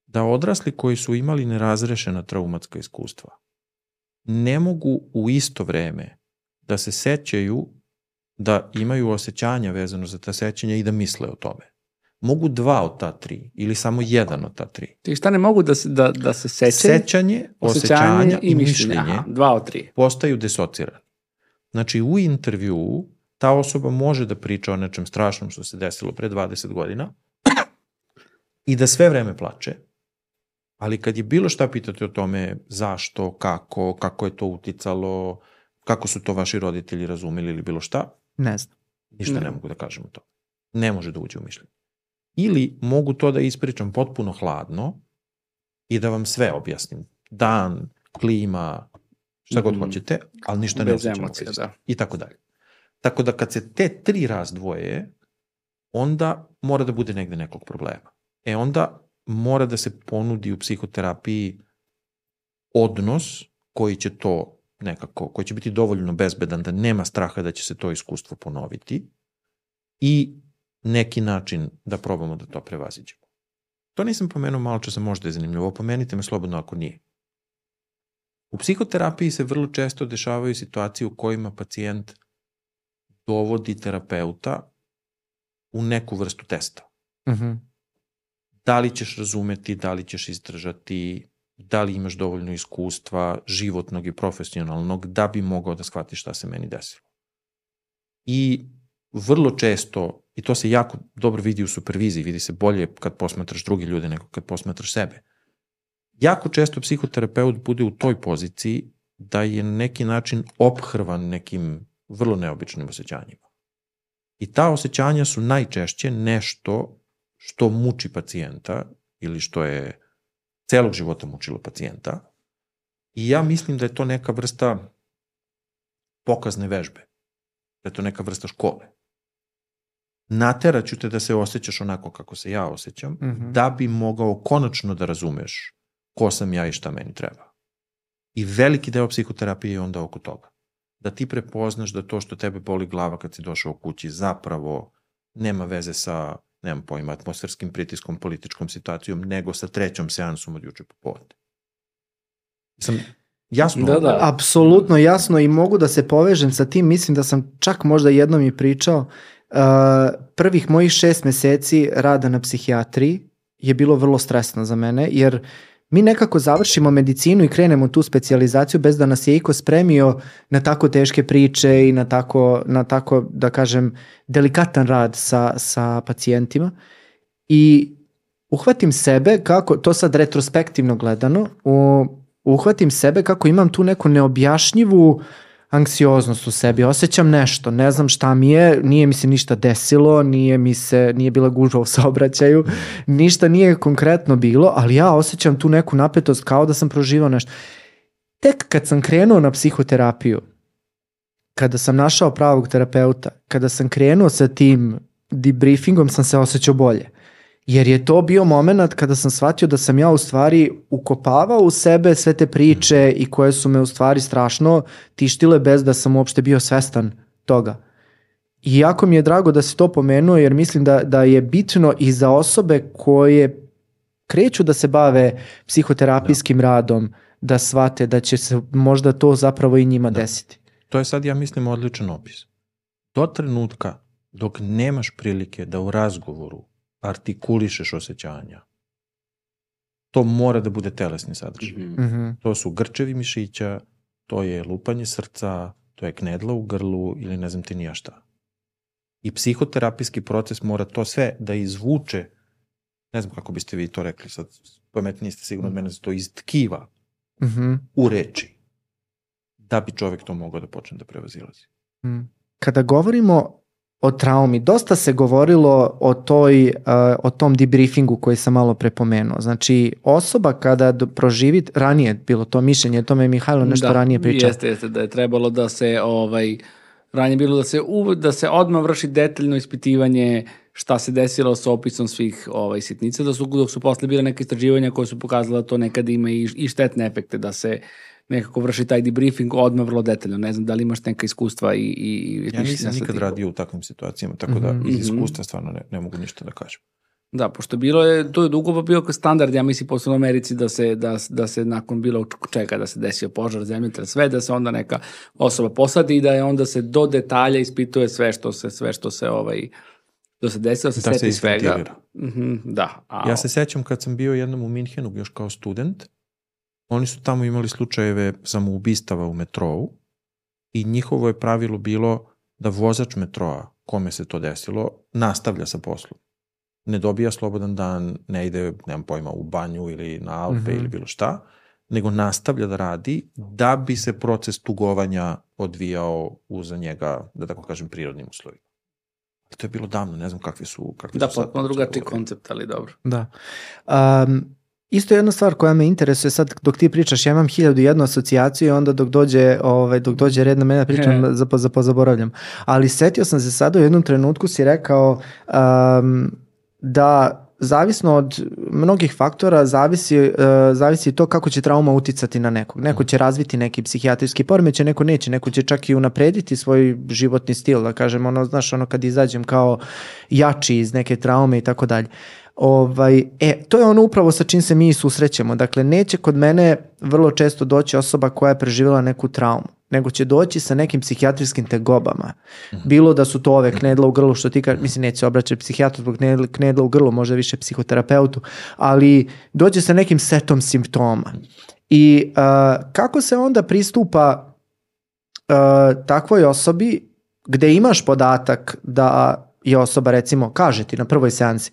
da odrasli koji su imali nerazrešena traumatska iskustva, ne mogu u isto vreme da se sećaju da imaju osjećanja vezano za ta sećanja i da misle o tome. Mogu dva od ta tri ili samo jedan od ta tri. Ti šta ne mogu da se, da, da se sećaju? Sećanje, osjećanja i mišljenje, Aha, dva od tri. postaju desocirani. Znači u intervju ta osoba može da priča o nečem strašnom što se desilo pre 20 godina i da sve vreme plače, Ali kad je bilo šta pitate o tome zašto, kako, kako je to uticalo, kako su to vaši roditelji razumeli ili bilo šta, ne znam. Ništa ne, ne mogu da kažem o to. Ne može da uđe u mišljenje. Ili mogu to da ispričam potpuno hladno i da vam sve objasnim. Dan, klima, šta god mm. hoćete, ali ništa ne osjećam. Emocija, da. I tako dalje. Tako da kad se te tri razdvoje, onda mora da bude negde nekog problema. E onda mora da se ponudi u psihoterapiji odnos koji će to nekako, koji će biti dovoljno bezbedan da nema straha da će se to iskustvo ponoviti i neki način da probamo da to prevaziđemo. To nisam pomenuo malo časa, možda je zanimljivo, pomenite me slobodno ako nije. U psihoterapiji se vrlo često dešavaju situacije u kojima pacijent dovodi terapeuta u neku vrstu testa. Uh mhm. -huh da li ćeš razumeti, da li ćeš izdržati, da li imaš dovoljno iskustva životnog i profesionalnog da bi mogao da shvatiš šta se meni desilo. I vrlo često, i to se jako dobro vidi u superviziji, vidi se bolje kad posmatraš drugi ljude nego kad posmatraš sebe. Jako često psihoterapeut bude u toj poziciji da je na neki način ophrvan nekim vrlo neobičnim osjećanjima. I ta osjećanja su najčešće nešto što muči pacijenta ili što je celog života mučilo pacijenta. I ja mislim da je to neka vrsta pokazne vežbe. Da je to neka vrsta škole. Nateraću te da se osjećaš onako kako se ja osjećam, mm -hmm. da bi mogao konačno da razumeš ko sam ja i šta meni treba. I veliki deo psihoterapije je onda oko toga. Da ti prepoznaš da to što tebe boli glava kad si došao u kući zapravo nema veze sa nemam pojma, atmosferskim pritiskom, političkom situacijom, nego sa trećom seansom od juče popodne. Sam jasno? Da, da. Apsolutno jasno i mogu da se povežem sa tim, mislim da sam čak možda jednom i pričao, uh, prvih mojih šest meseci rada na psihijatriji je bilo vrlo stresno za mene, jer uh, mi nekako završimo medicinu i krenemo tu specijalizaciju bez da nas je iko spremio na tako teške priče i na tako, na tako da kažem, delikatan rad sa, sa pacijentima. I uhvatim sebe kako, to sad retrospektivno gledano, u, uhvatim sebe kako imam tu neku neobjašnjivu anksioznost u sebi, osjećam nešto, ne znam šta mi je, nije mi se ništa desilo, nije mi se, nije bila gužva u saobraćaju, ništa nije konkretno bilo, ali ja osjećam tu neku napetost kao da sam proživao nešto. Tek kad sam krenuo na psihoterapiju, kada sam našao pravog terapeuta, kada sam krenuo sa tim debriefingom sam se osjećao bolje. Jer je to bio moment kada sam shvatio da sam ja u stvari ukopavao u sebe sve te priče i koje su me u stvari strašno tištile bez da sam uopšte bio svestan toga. I jako mi je drago da se to pomenuo jer mislim da, da je bitno i za osobe koje kreću da se bave psihoterapijskim da. radom, da shvate da će se možda to zapravo i njima da. desiti. To je sad, ja mislim, odličan opis. Do trenutka dok nemaš prilike da u razgovoru artikulišeš osjećanja, to mora da bude telesni sadržaj. Mm -hmm. To su grčevi mišića, to je lupanje srca, to je knedla u grlu ili ne znam ti nija šta. I psihoterapijski proces mora to sve da izvuče, ne znam kako biste vi to rekli, sad pametniji ste sigurno od mene, to iz tkiva mm -hmm. u reči, da bi čovek to mogao da počne da prevazilazi. Mm. Kada govorimo o traumi. Dosta se govorilo o, toj, uh, o tom debriefingu koji sam malo prepomenuo. Znači, osoba kada proživi, ranije bilo to mišljenje, to me je Mihajlo nešto da, ranije pričao. Jeste, jeste, da je trebalo da se, ovaj, ranije bilo da se, u, da se odmah vrši detaljno ispitivanje šta se desilo sa opisom svih ovaj, sitnica, da su, dok su posle bile neke istraživanja koje su pokazala da to nekad ima i, i štetne efekte, da se nekako vrši taj debriefing odmah vrlo detaljno. Ne znam da li imaš neka iskustva i... i ja nisam nikad tipu. radio u takvim situacijama, tako mm -hmm. da mhm. iz iskustva stvarno ne, ne mogu ništa da kažem. Da, pošto bilo je, to je dugo pa bio standard, ja mislim, posle u Americi da se, da, da se nakon bilo čega, da se desio požar, zemljotres, sve, da se onda neka osoba posadi i da je onda se do detalja ispituje sve što se, sve što se ovaj, da se desilo, da se da seti se svega. Mm -hmm, da. A, ja se sećam kad sam bio jednom u Minhenu, još kao student, Oni su tamo imali slučajeve samoubistava u metrou i njihovo je pravilo bilo da vozač metroa, kome se to desilo, nastavlja sa poslom. Ne dobija slobodan dan, ne ide, nemam pojma, u banju ili na Alpe mm -hmm. ili bilo šta, nego nastavlja da radi da bi se proces tugovanja odvijao uza njega, da tako kažem, prirodnim uslovima. To je bilo davno, ne znam kakvi su... Kakvi da, potpuno drugačiji koncept, ali dobro. Da. Um, Isto jedna stvar koja me interesuje sad dok ti pričaš, ja imam hiljadu jednu asocijaciju i onda dok dođe, ovaj, dok dođe red na mene pričam za, za, pozaboravljam. Ali setio sam se sada u jednom trenutku si rekao um, da zavisno od mnogih faktora zavisi, uh, zavisi to kako će trauma uticati na nekog. Neko će razviti neki psihijatrijski poremećaj, neko neće, neko će čak i unaprediti svoj životni stil, da kažem, ono, znaš, ono kad izađem kao jači iz neke traume i tako dalje. Ovaj, e, to je ono upravo sa čim se mi susrećemo. Dakle, neće kod mene vrlo često doći osoba koja je preživjela neku traumu, nego će doći sa nekim psihijatrijskim tegobama. Mhm. Bilo da su to ove knedla u grlu, što ti kaže, mislim, neće obraćati psihijatru zbog knedla u grlu, možda više psihoterapeutu, ali dođe sa nekim setom simptoma. I uh, kako se onda pristupa uh, takvoj osobi gde imaš podatak da je osoba recimo kaže ti na prvoj seansi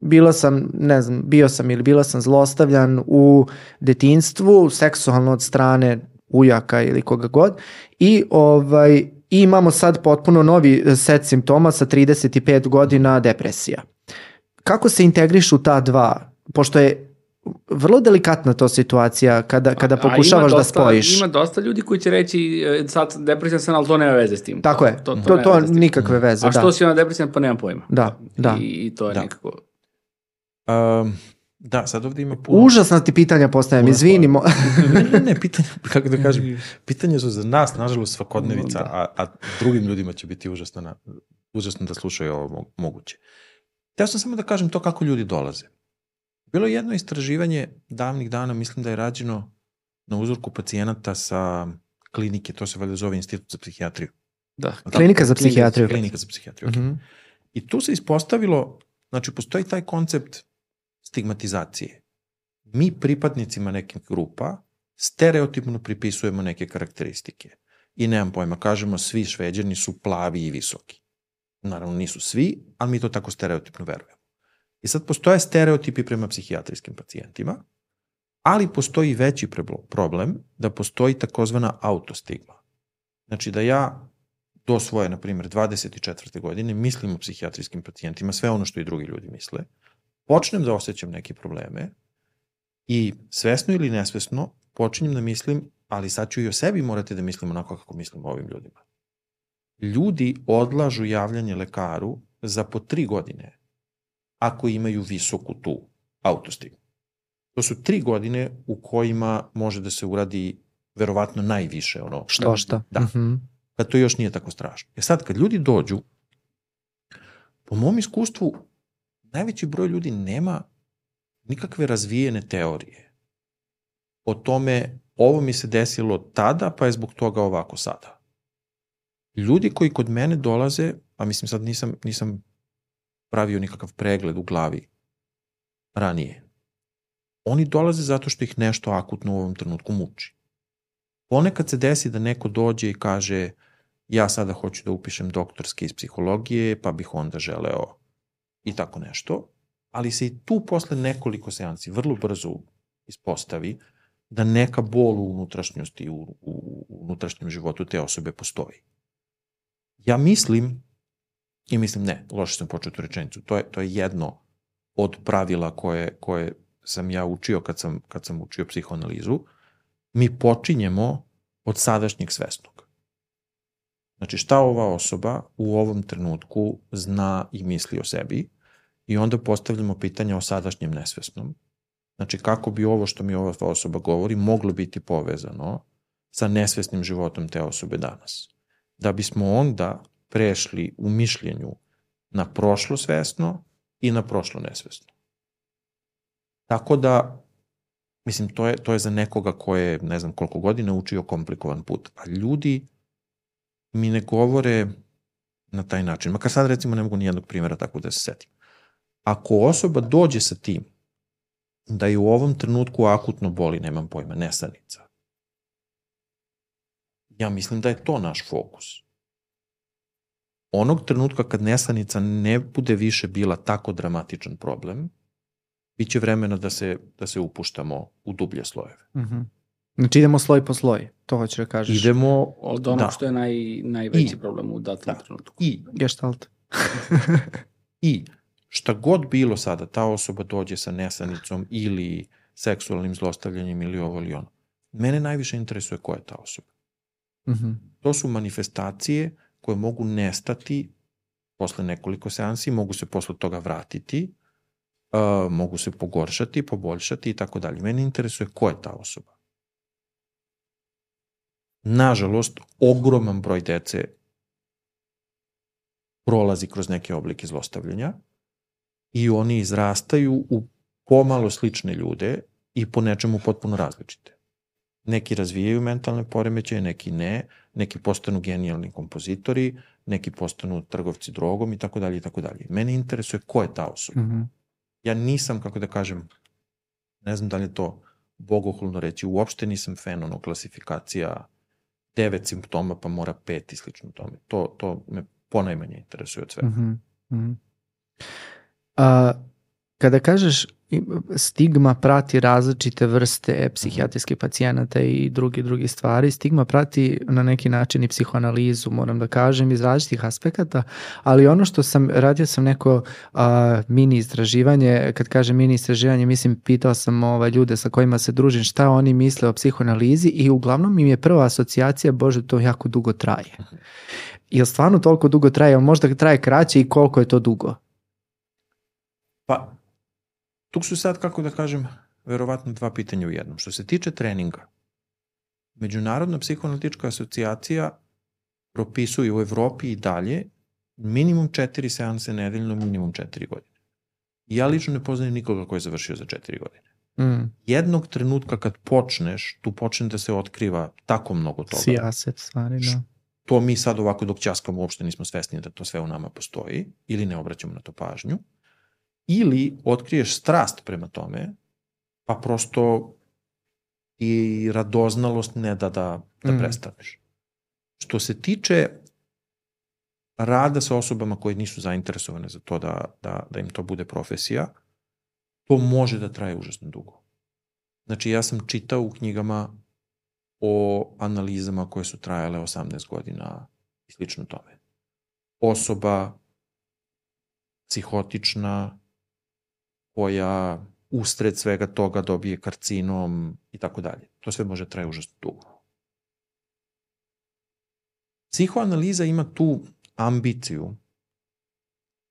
bila sam, ne znam, bio sam ili bila sam zlostavljan u detinstvu, seksualno od strane ujaka ili koga god i ovaj i imamo sad potpuno novi set simptoma sa 35 godina depresija. Kako se integrišu ta dva? Pošto je vrlo delikatna to situacija kada, kada pokušavaš da dosta, da spojiš. Ima dosta ljudi koji će reći e, sad depresijan sam, ali to nema veze s tim. Tako je, to, to, to, to nikakve veze. A što da. si ona depresijan pa nemam pojma. Da, da. I, i to je da. nekako Um, da, sad ovde ima puno... Užasna ti pitanja postavljam, izvinimo. ne, ne, ne, pitanje, kako da kažem, pitanje su za nas, nažalost, svakodnevica, da. a, a drugim ljudima će biti užasno, na, užasno da slušaju ovo moguće. Teo sam samo da kažem to kako ljudi dolaze. Bilo je jedno istraživanje davnih dana, mislim da je rađeno na uzorku pacijenata sa klinike, to se valjda zove Institut za psihijatriju. Da, klinika za psihijatriju. Klinika za psihijatriju, okay. mm -hmm. I tu se ispostavilo, znači postoji taj koncept stigmatizacije. Mi pripadnicima nekih grupa stereotipno pripisujemo neke karakteristike. I nemam pojma, kažemo svi šveđani su plavi i visoki. Naravno nisu svi, ali mi to tako stereotipno verujemo. I sad postoje stereotipi prema psihijatrijskim pacijentima, ali postoji veći problem da postoji takozvana autostigma. Znači da ja do svoje, na primjer, 24. godine mislim o psihijatrijskim pacijentima, sve ono što i drugi ljudi misle, počnem da osjećam neke probleme i svesno ili nesvesno počinjem da mislim, ali sad ću i o sebi morati da mislim onako kako mislim o ovim ljudima. Ljudi odlažu javljanje lekaru za po tri godine, ako imaju visoku tu autostimu. To su tri godine u kojima može da se uradi verovatno najviše ono. Što šta? Da. Mm -hmm. Kad to još nije tako strašno. E sad, kad ljudi dođu, po mom iskustvu, najveći broj ljudi nema nikakve razvijene teorije o tome ovo mi se desilo tada, pa je zbog toga ovako sada. Ljudi koji kod mene dolaze, a mislim sad nisam, nisam pravio nikakav pregled u glavi ranije, oni dolaze zato što ih nešto akutno u ovom trenutku muči. Ponekad se desi da neko dođe i kaže ja sada hoću da upišem doktorske iz psihologije, pa bih onda želeo i tako nešto, ali se i tu posle nekoliko seansi vrlo brzo ispostavi da neka bol u unutrašnjosti, u, u, u unutrašnjem životu te osobe postoji. Ja mislim, i mislim ne, loše sam počeo tu rečenicu, to je, to je jedno od pravila koje, koje sam ja učio kad sam, kad sam učio psihoanalizu, mi počinjemo od sadašnjeg svesnog. Znači šta ova osoba u ovom trenutku zna i misli o sebi i onda postavljamo pitanja o sadašnjem nesvesnom. Znači kako bi ovo što mi ova osoba govori moglo biti povezano sa nesvesnim životom te osobe danas. Da bismo onda prešli u mišljenju na prošlo svesno i na prošlo nesvesno. Tako da, mislim, to je, to je za nekoga ko je, ne znam koliko godina, učio komplikovan put. A ljudi mi ne govore na taj način. Makar sad recimo ne mogu nijednog primjera tako da se setim. Ako osoba dođe sa tim da je u ovom trenutku akutno boli, nemam pojma, nesanica, ja mislim da je to naš fokus. Onog trenutka kad nesanica ne bude više bila tako dramatičan problem, biće vremena da se, da se upuštamo u dublje slojeve. Mm -hmm. Znači idemo sloj po sloj, to hoću da kažeš. Idemo... Od onog da. što je naj, najveći I, problem u datom da. trenutku. I, Gestalt. I šta god bilo sada, ta osoba dođe sa nesanicom ili seksualnim zlostavljanjem ili ovo ili ono. Mene najviše interesuje ko je ta osoba. Mm -hmm. To su manifestacije koje mogu nestati posle nekoliko seansi, mogu se posle toga vratiti, uh, mogu se pogoršati, poboljšati i tako dalje. Mene interesuje ko je ta osoba. Nažalost, ogroman broj dece prolazi kroz neke oblike zlostavljanja i oni izrastaju u pomalo slične ljude i po nečemu potpuno različite. Neki razvijaju mentalne poremećaje, neki ne, neki postanu genijalni kompozitori, neki postanu trgovci drogom i tako dalje i tako dalje. Mene interesuje ko je ta osoba. Mm -hmm. Ja nisam, kako da kažem, ne znam da li je to bogohulno reći, uopšte nisam fan ono klasifikacija devet simptoma pa mora pet i slično tome. To, to me ponajmanje interesuje od svega. Mm -hmm. A, kada kažeš stigma prati različite vrste psihijatrijskih pacijenata i drugi drugi stvari. Stigma prati na neki način i psihoanalizu, moram da kažem, iz različitih aspekata, ali ono što sam, radio sam neko a, mini istraživanje, kad kažem mini istraživanje, mislim, pitao sam ovaj, ljude sa kojima se družim šta oni misle o psihoanalizi i uglavnom im je prva asocijacija, bože, to jako dugo traje. Jel stvarno toliko dugo traje, možda traje kraće i koliko je to dugo? Pa, tu su sad, kako da kažem, verovatno dva pitanja u jednom. Što se tiče treninga, Međunarodna psihoanalitička asocijacija propisuje u Evropi i dalje minimum četiri seanse nedeljno, minimum četiri godine. Ja lično ne poznajem nikoga ko je završio za četiri godine. Mm. Jednog trenutka kad počneš, tu počne da se otkriva tako mnogo toga. Sijaset stvari, da. To mi sad ovako dok ćaskamo uopšte nismo svesni da to sve u nama postoji ili ne obraćamo na to pažnju ili otkriješ strast prema tome, pa prosto i radoznalost ne da da, da mm. prestaneš. Što se tiče rada sa osobama koje nisu zainteresovane za to da, da, da im to bude profesija, to može da traje užasno dugo. Znači, ja sam čitao u knjigama o analizama koje su trajale 18 godina i slično tome. Osoba psihotična, koja ustred svega toga dobije karcinom i tako dalje. To sve može traje užasno dugo. Psihoanaliza ima tu ambiciju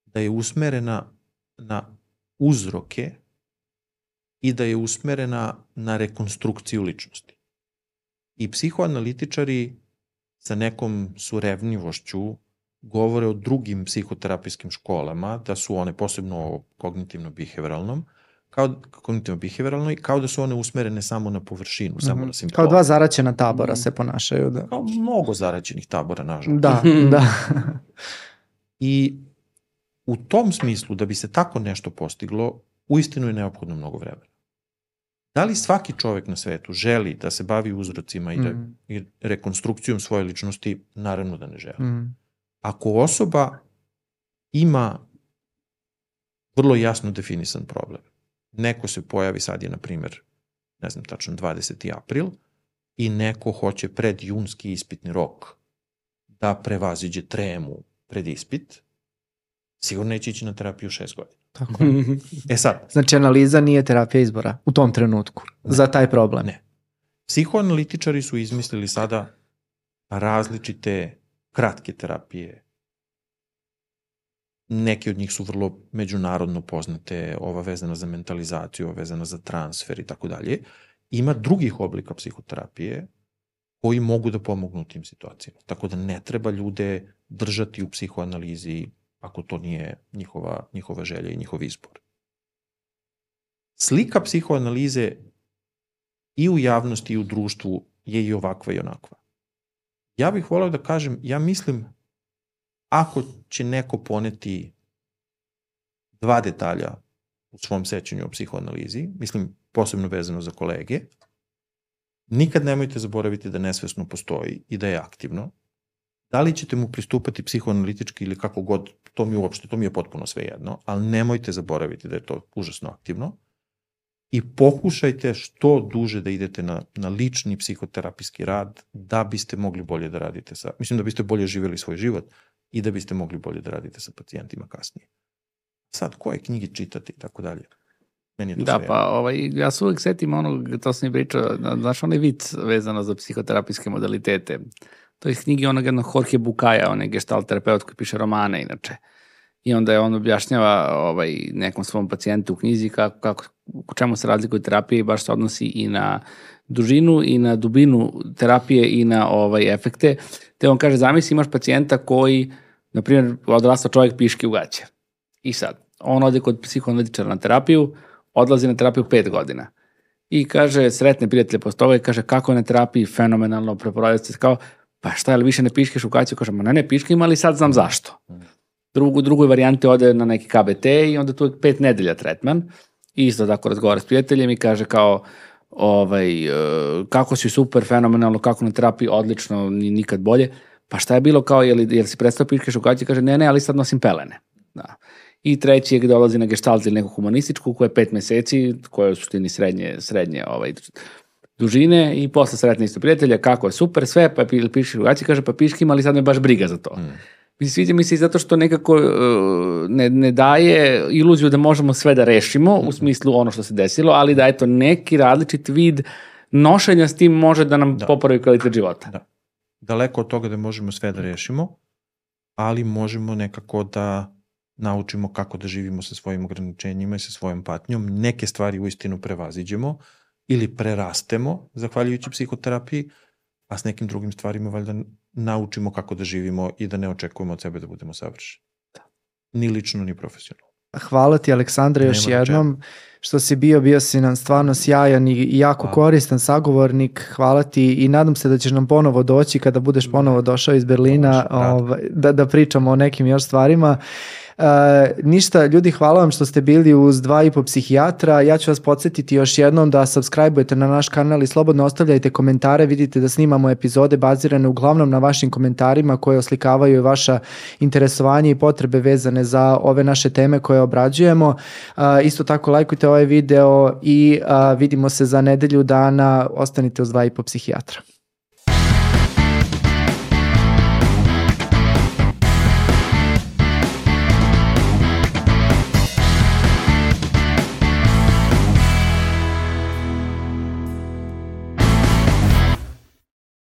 da je usmerena na uzroke i da je usmerena na rekonstrukciju ličnosti. I psihoanalitičari sa nekom surevnjivošću govore o drugim psihoterapijskim školama, da su one posebno kognitivno-behavioralnom, kao kognitivno-behavioralnoj, kao da su one usmerene samo na površinu, mm -hmm. samo mhm. na simptome. Kao dva zaraćena tabora mm -hmm. se ponašaju. Da. Kao mnogo zaraćenih tabora, nažalost. Da, da. I u tom smislu, da bi se tako nešto postiglo, uistinu je neophodno mnogo vremena. Da li svaki čovek na svetu želi da se bavi uzrocima i, da, mm. i rekonstrukcijom svoje ličnosti? Naravno da ne želi. Mm. Ako osoba ima vrlo jasno definisan problem, neko se pojavi, sad je na primer, ne znam tačno, 20. april, i neko hoće pred junski ispitni rok da prevaziđe tremu pred ispit, sigurno neće ići na terapiju šest godina. Tako je. e sad. Znači analiza nije terapija izbora u tom trenutku ne. za taj problem. Ne. Psihoanalitičari su izmislili sada različite kratke terapije. Neke od njih su vrlo međunarodno poznate, ova vezana za mentalizaciju, ova vezana za transfer i tako dalje. Ima drugih oblika psihoterapije koji mogu da pomognu u tim situacijama. Tako da ne treba ljude držati u psihoanalizi ako to nije njihova, njihova želja i njihov izbor. Slika psihoanalize i u javnosti i u društvu je i ovakva i onakva. Ja bih volao da kažem, ja mislim, ako će neko poneti dva detalja u svom sećanju o psihoanalizi, mislim posebno vezano za kolege, nikad nemojte zaboraviti da nesvesno postoji i da je aktivno, Da li ćete mu pristupati psihoanalitički ili kako god, to mi uopšte, to mi je potpuno sve jedno, ali nemojte zaboraviti da je to užasno aktivno i pokušajte što duže da idete na, na lični psihoterapijski rad da biste mogli bolje da radite sa, mislim da biste bolje živjeli svoj život i da biste mogli bolje da radite sa pacijentima kasnije. Sad, koje knjige čitati i tako dalje. Meni je to da, pa ovaj, ja se uvek setim onog, to sam i pričao, znaš onaj vic vezano za psihoterapijske modalitete to je iz knjige onog jednog Jorge Bukaja, on je gestalt terapeut koji piše romane inače. I onda je on objašnjava ovaj, nekom svom pacijentu u knjizi kako, kako, u čemu se razlikuje terapija i baš se odnosi i na dužinu i na dubinu terapije i na ovaj efekte. Te on kaže, zamisli imaš pacijenta koji, na primjer, odrasta čovjek piški u gaće. I sad, on ode kod psihoanalitičara na terapiju, odlazi na terapiju pet godina. I kaže, sretne prijatelje posle toga i kaže, kako je na terapiji fenomenalno, preporodite se kao, pa šta, li više ne piškeš u kaciju? Kažem, ne, ne piškim, ali sad znam zašto. Drugu, drugoj varijanti ode na neki KBT i onda tu je pet nedelja tretman. I isto tako razgovara s prijateljem i kaže kao, ovaj, e, kako si super, fenomenalno, kako na terapiji, odlično, nikad bolje. Pa šta je bilo kao, jel, jel si prestao piškeš u kaciju? Kaže, ne, ne, ali sad nosim pelene. Da. I treći je gde dolazi na gestalt ili neku humanističku koja je pet meseci, koja je u suštini srednje, srednje ovaj, dužine i posle sretne isto prijatelja, kako je super, sve, pa piši drugačije, kaže, pa piškim, ali sad me baš briga za to. Mm. Mislim, sviđa mi se i zato što nekako uh, ne, ne daje iluziju da možemo sve da rešimo, mm. u smislu ono što se desilo, ali da eto neki različit vid nošenja s tim može da nam da. popravi kvalitet života. Da. Daleko od toga da možemo sve da rešimo, ali možemo nekako da naučimo kako da živimo sa svojim ograničenjima i sa svojom patnjom. Neke stvari u istinu prevaziđemo, ili prerastemo, zahvaljujući psihoterapiji, a s nekim drugim stvarima valjda naučimo kako da živimo i da ne očekujemo od sebe da budemo savršeni. Da. Ni lično, ni profesionalno. Hvala ti Aleksandra još Nema jednom što si bio, bio si nam stvarno sjajan i jako Hvala. koristan sagovornik. Hvala ti i nadam se da ćeš nam ponovo doći kada budeš ponovo došao iz Berlina ovaj, da, da pričamo o nekim još stvarima. Uh, ništa, ljudi, hvala vam što ste bili uz dva i po psihijatra. Ja ću vas podsjetiti još jednom da subscribe-ujete na naš kanal i slobodno ostavljajte komentare. Vidite da snimamo epizode bazirane uglavnom na vašim komentarima koje oslikavaju vaša interesovanje i potrebe vezane za ove naše teme koje obrađujemo. Uh, isto tako lajkujte ovaj video i uh, vidimo se za nedelju dana. Ostanite uz dva i po psihijatra.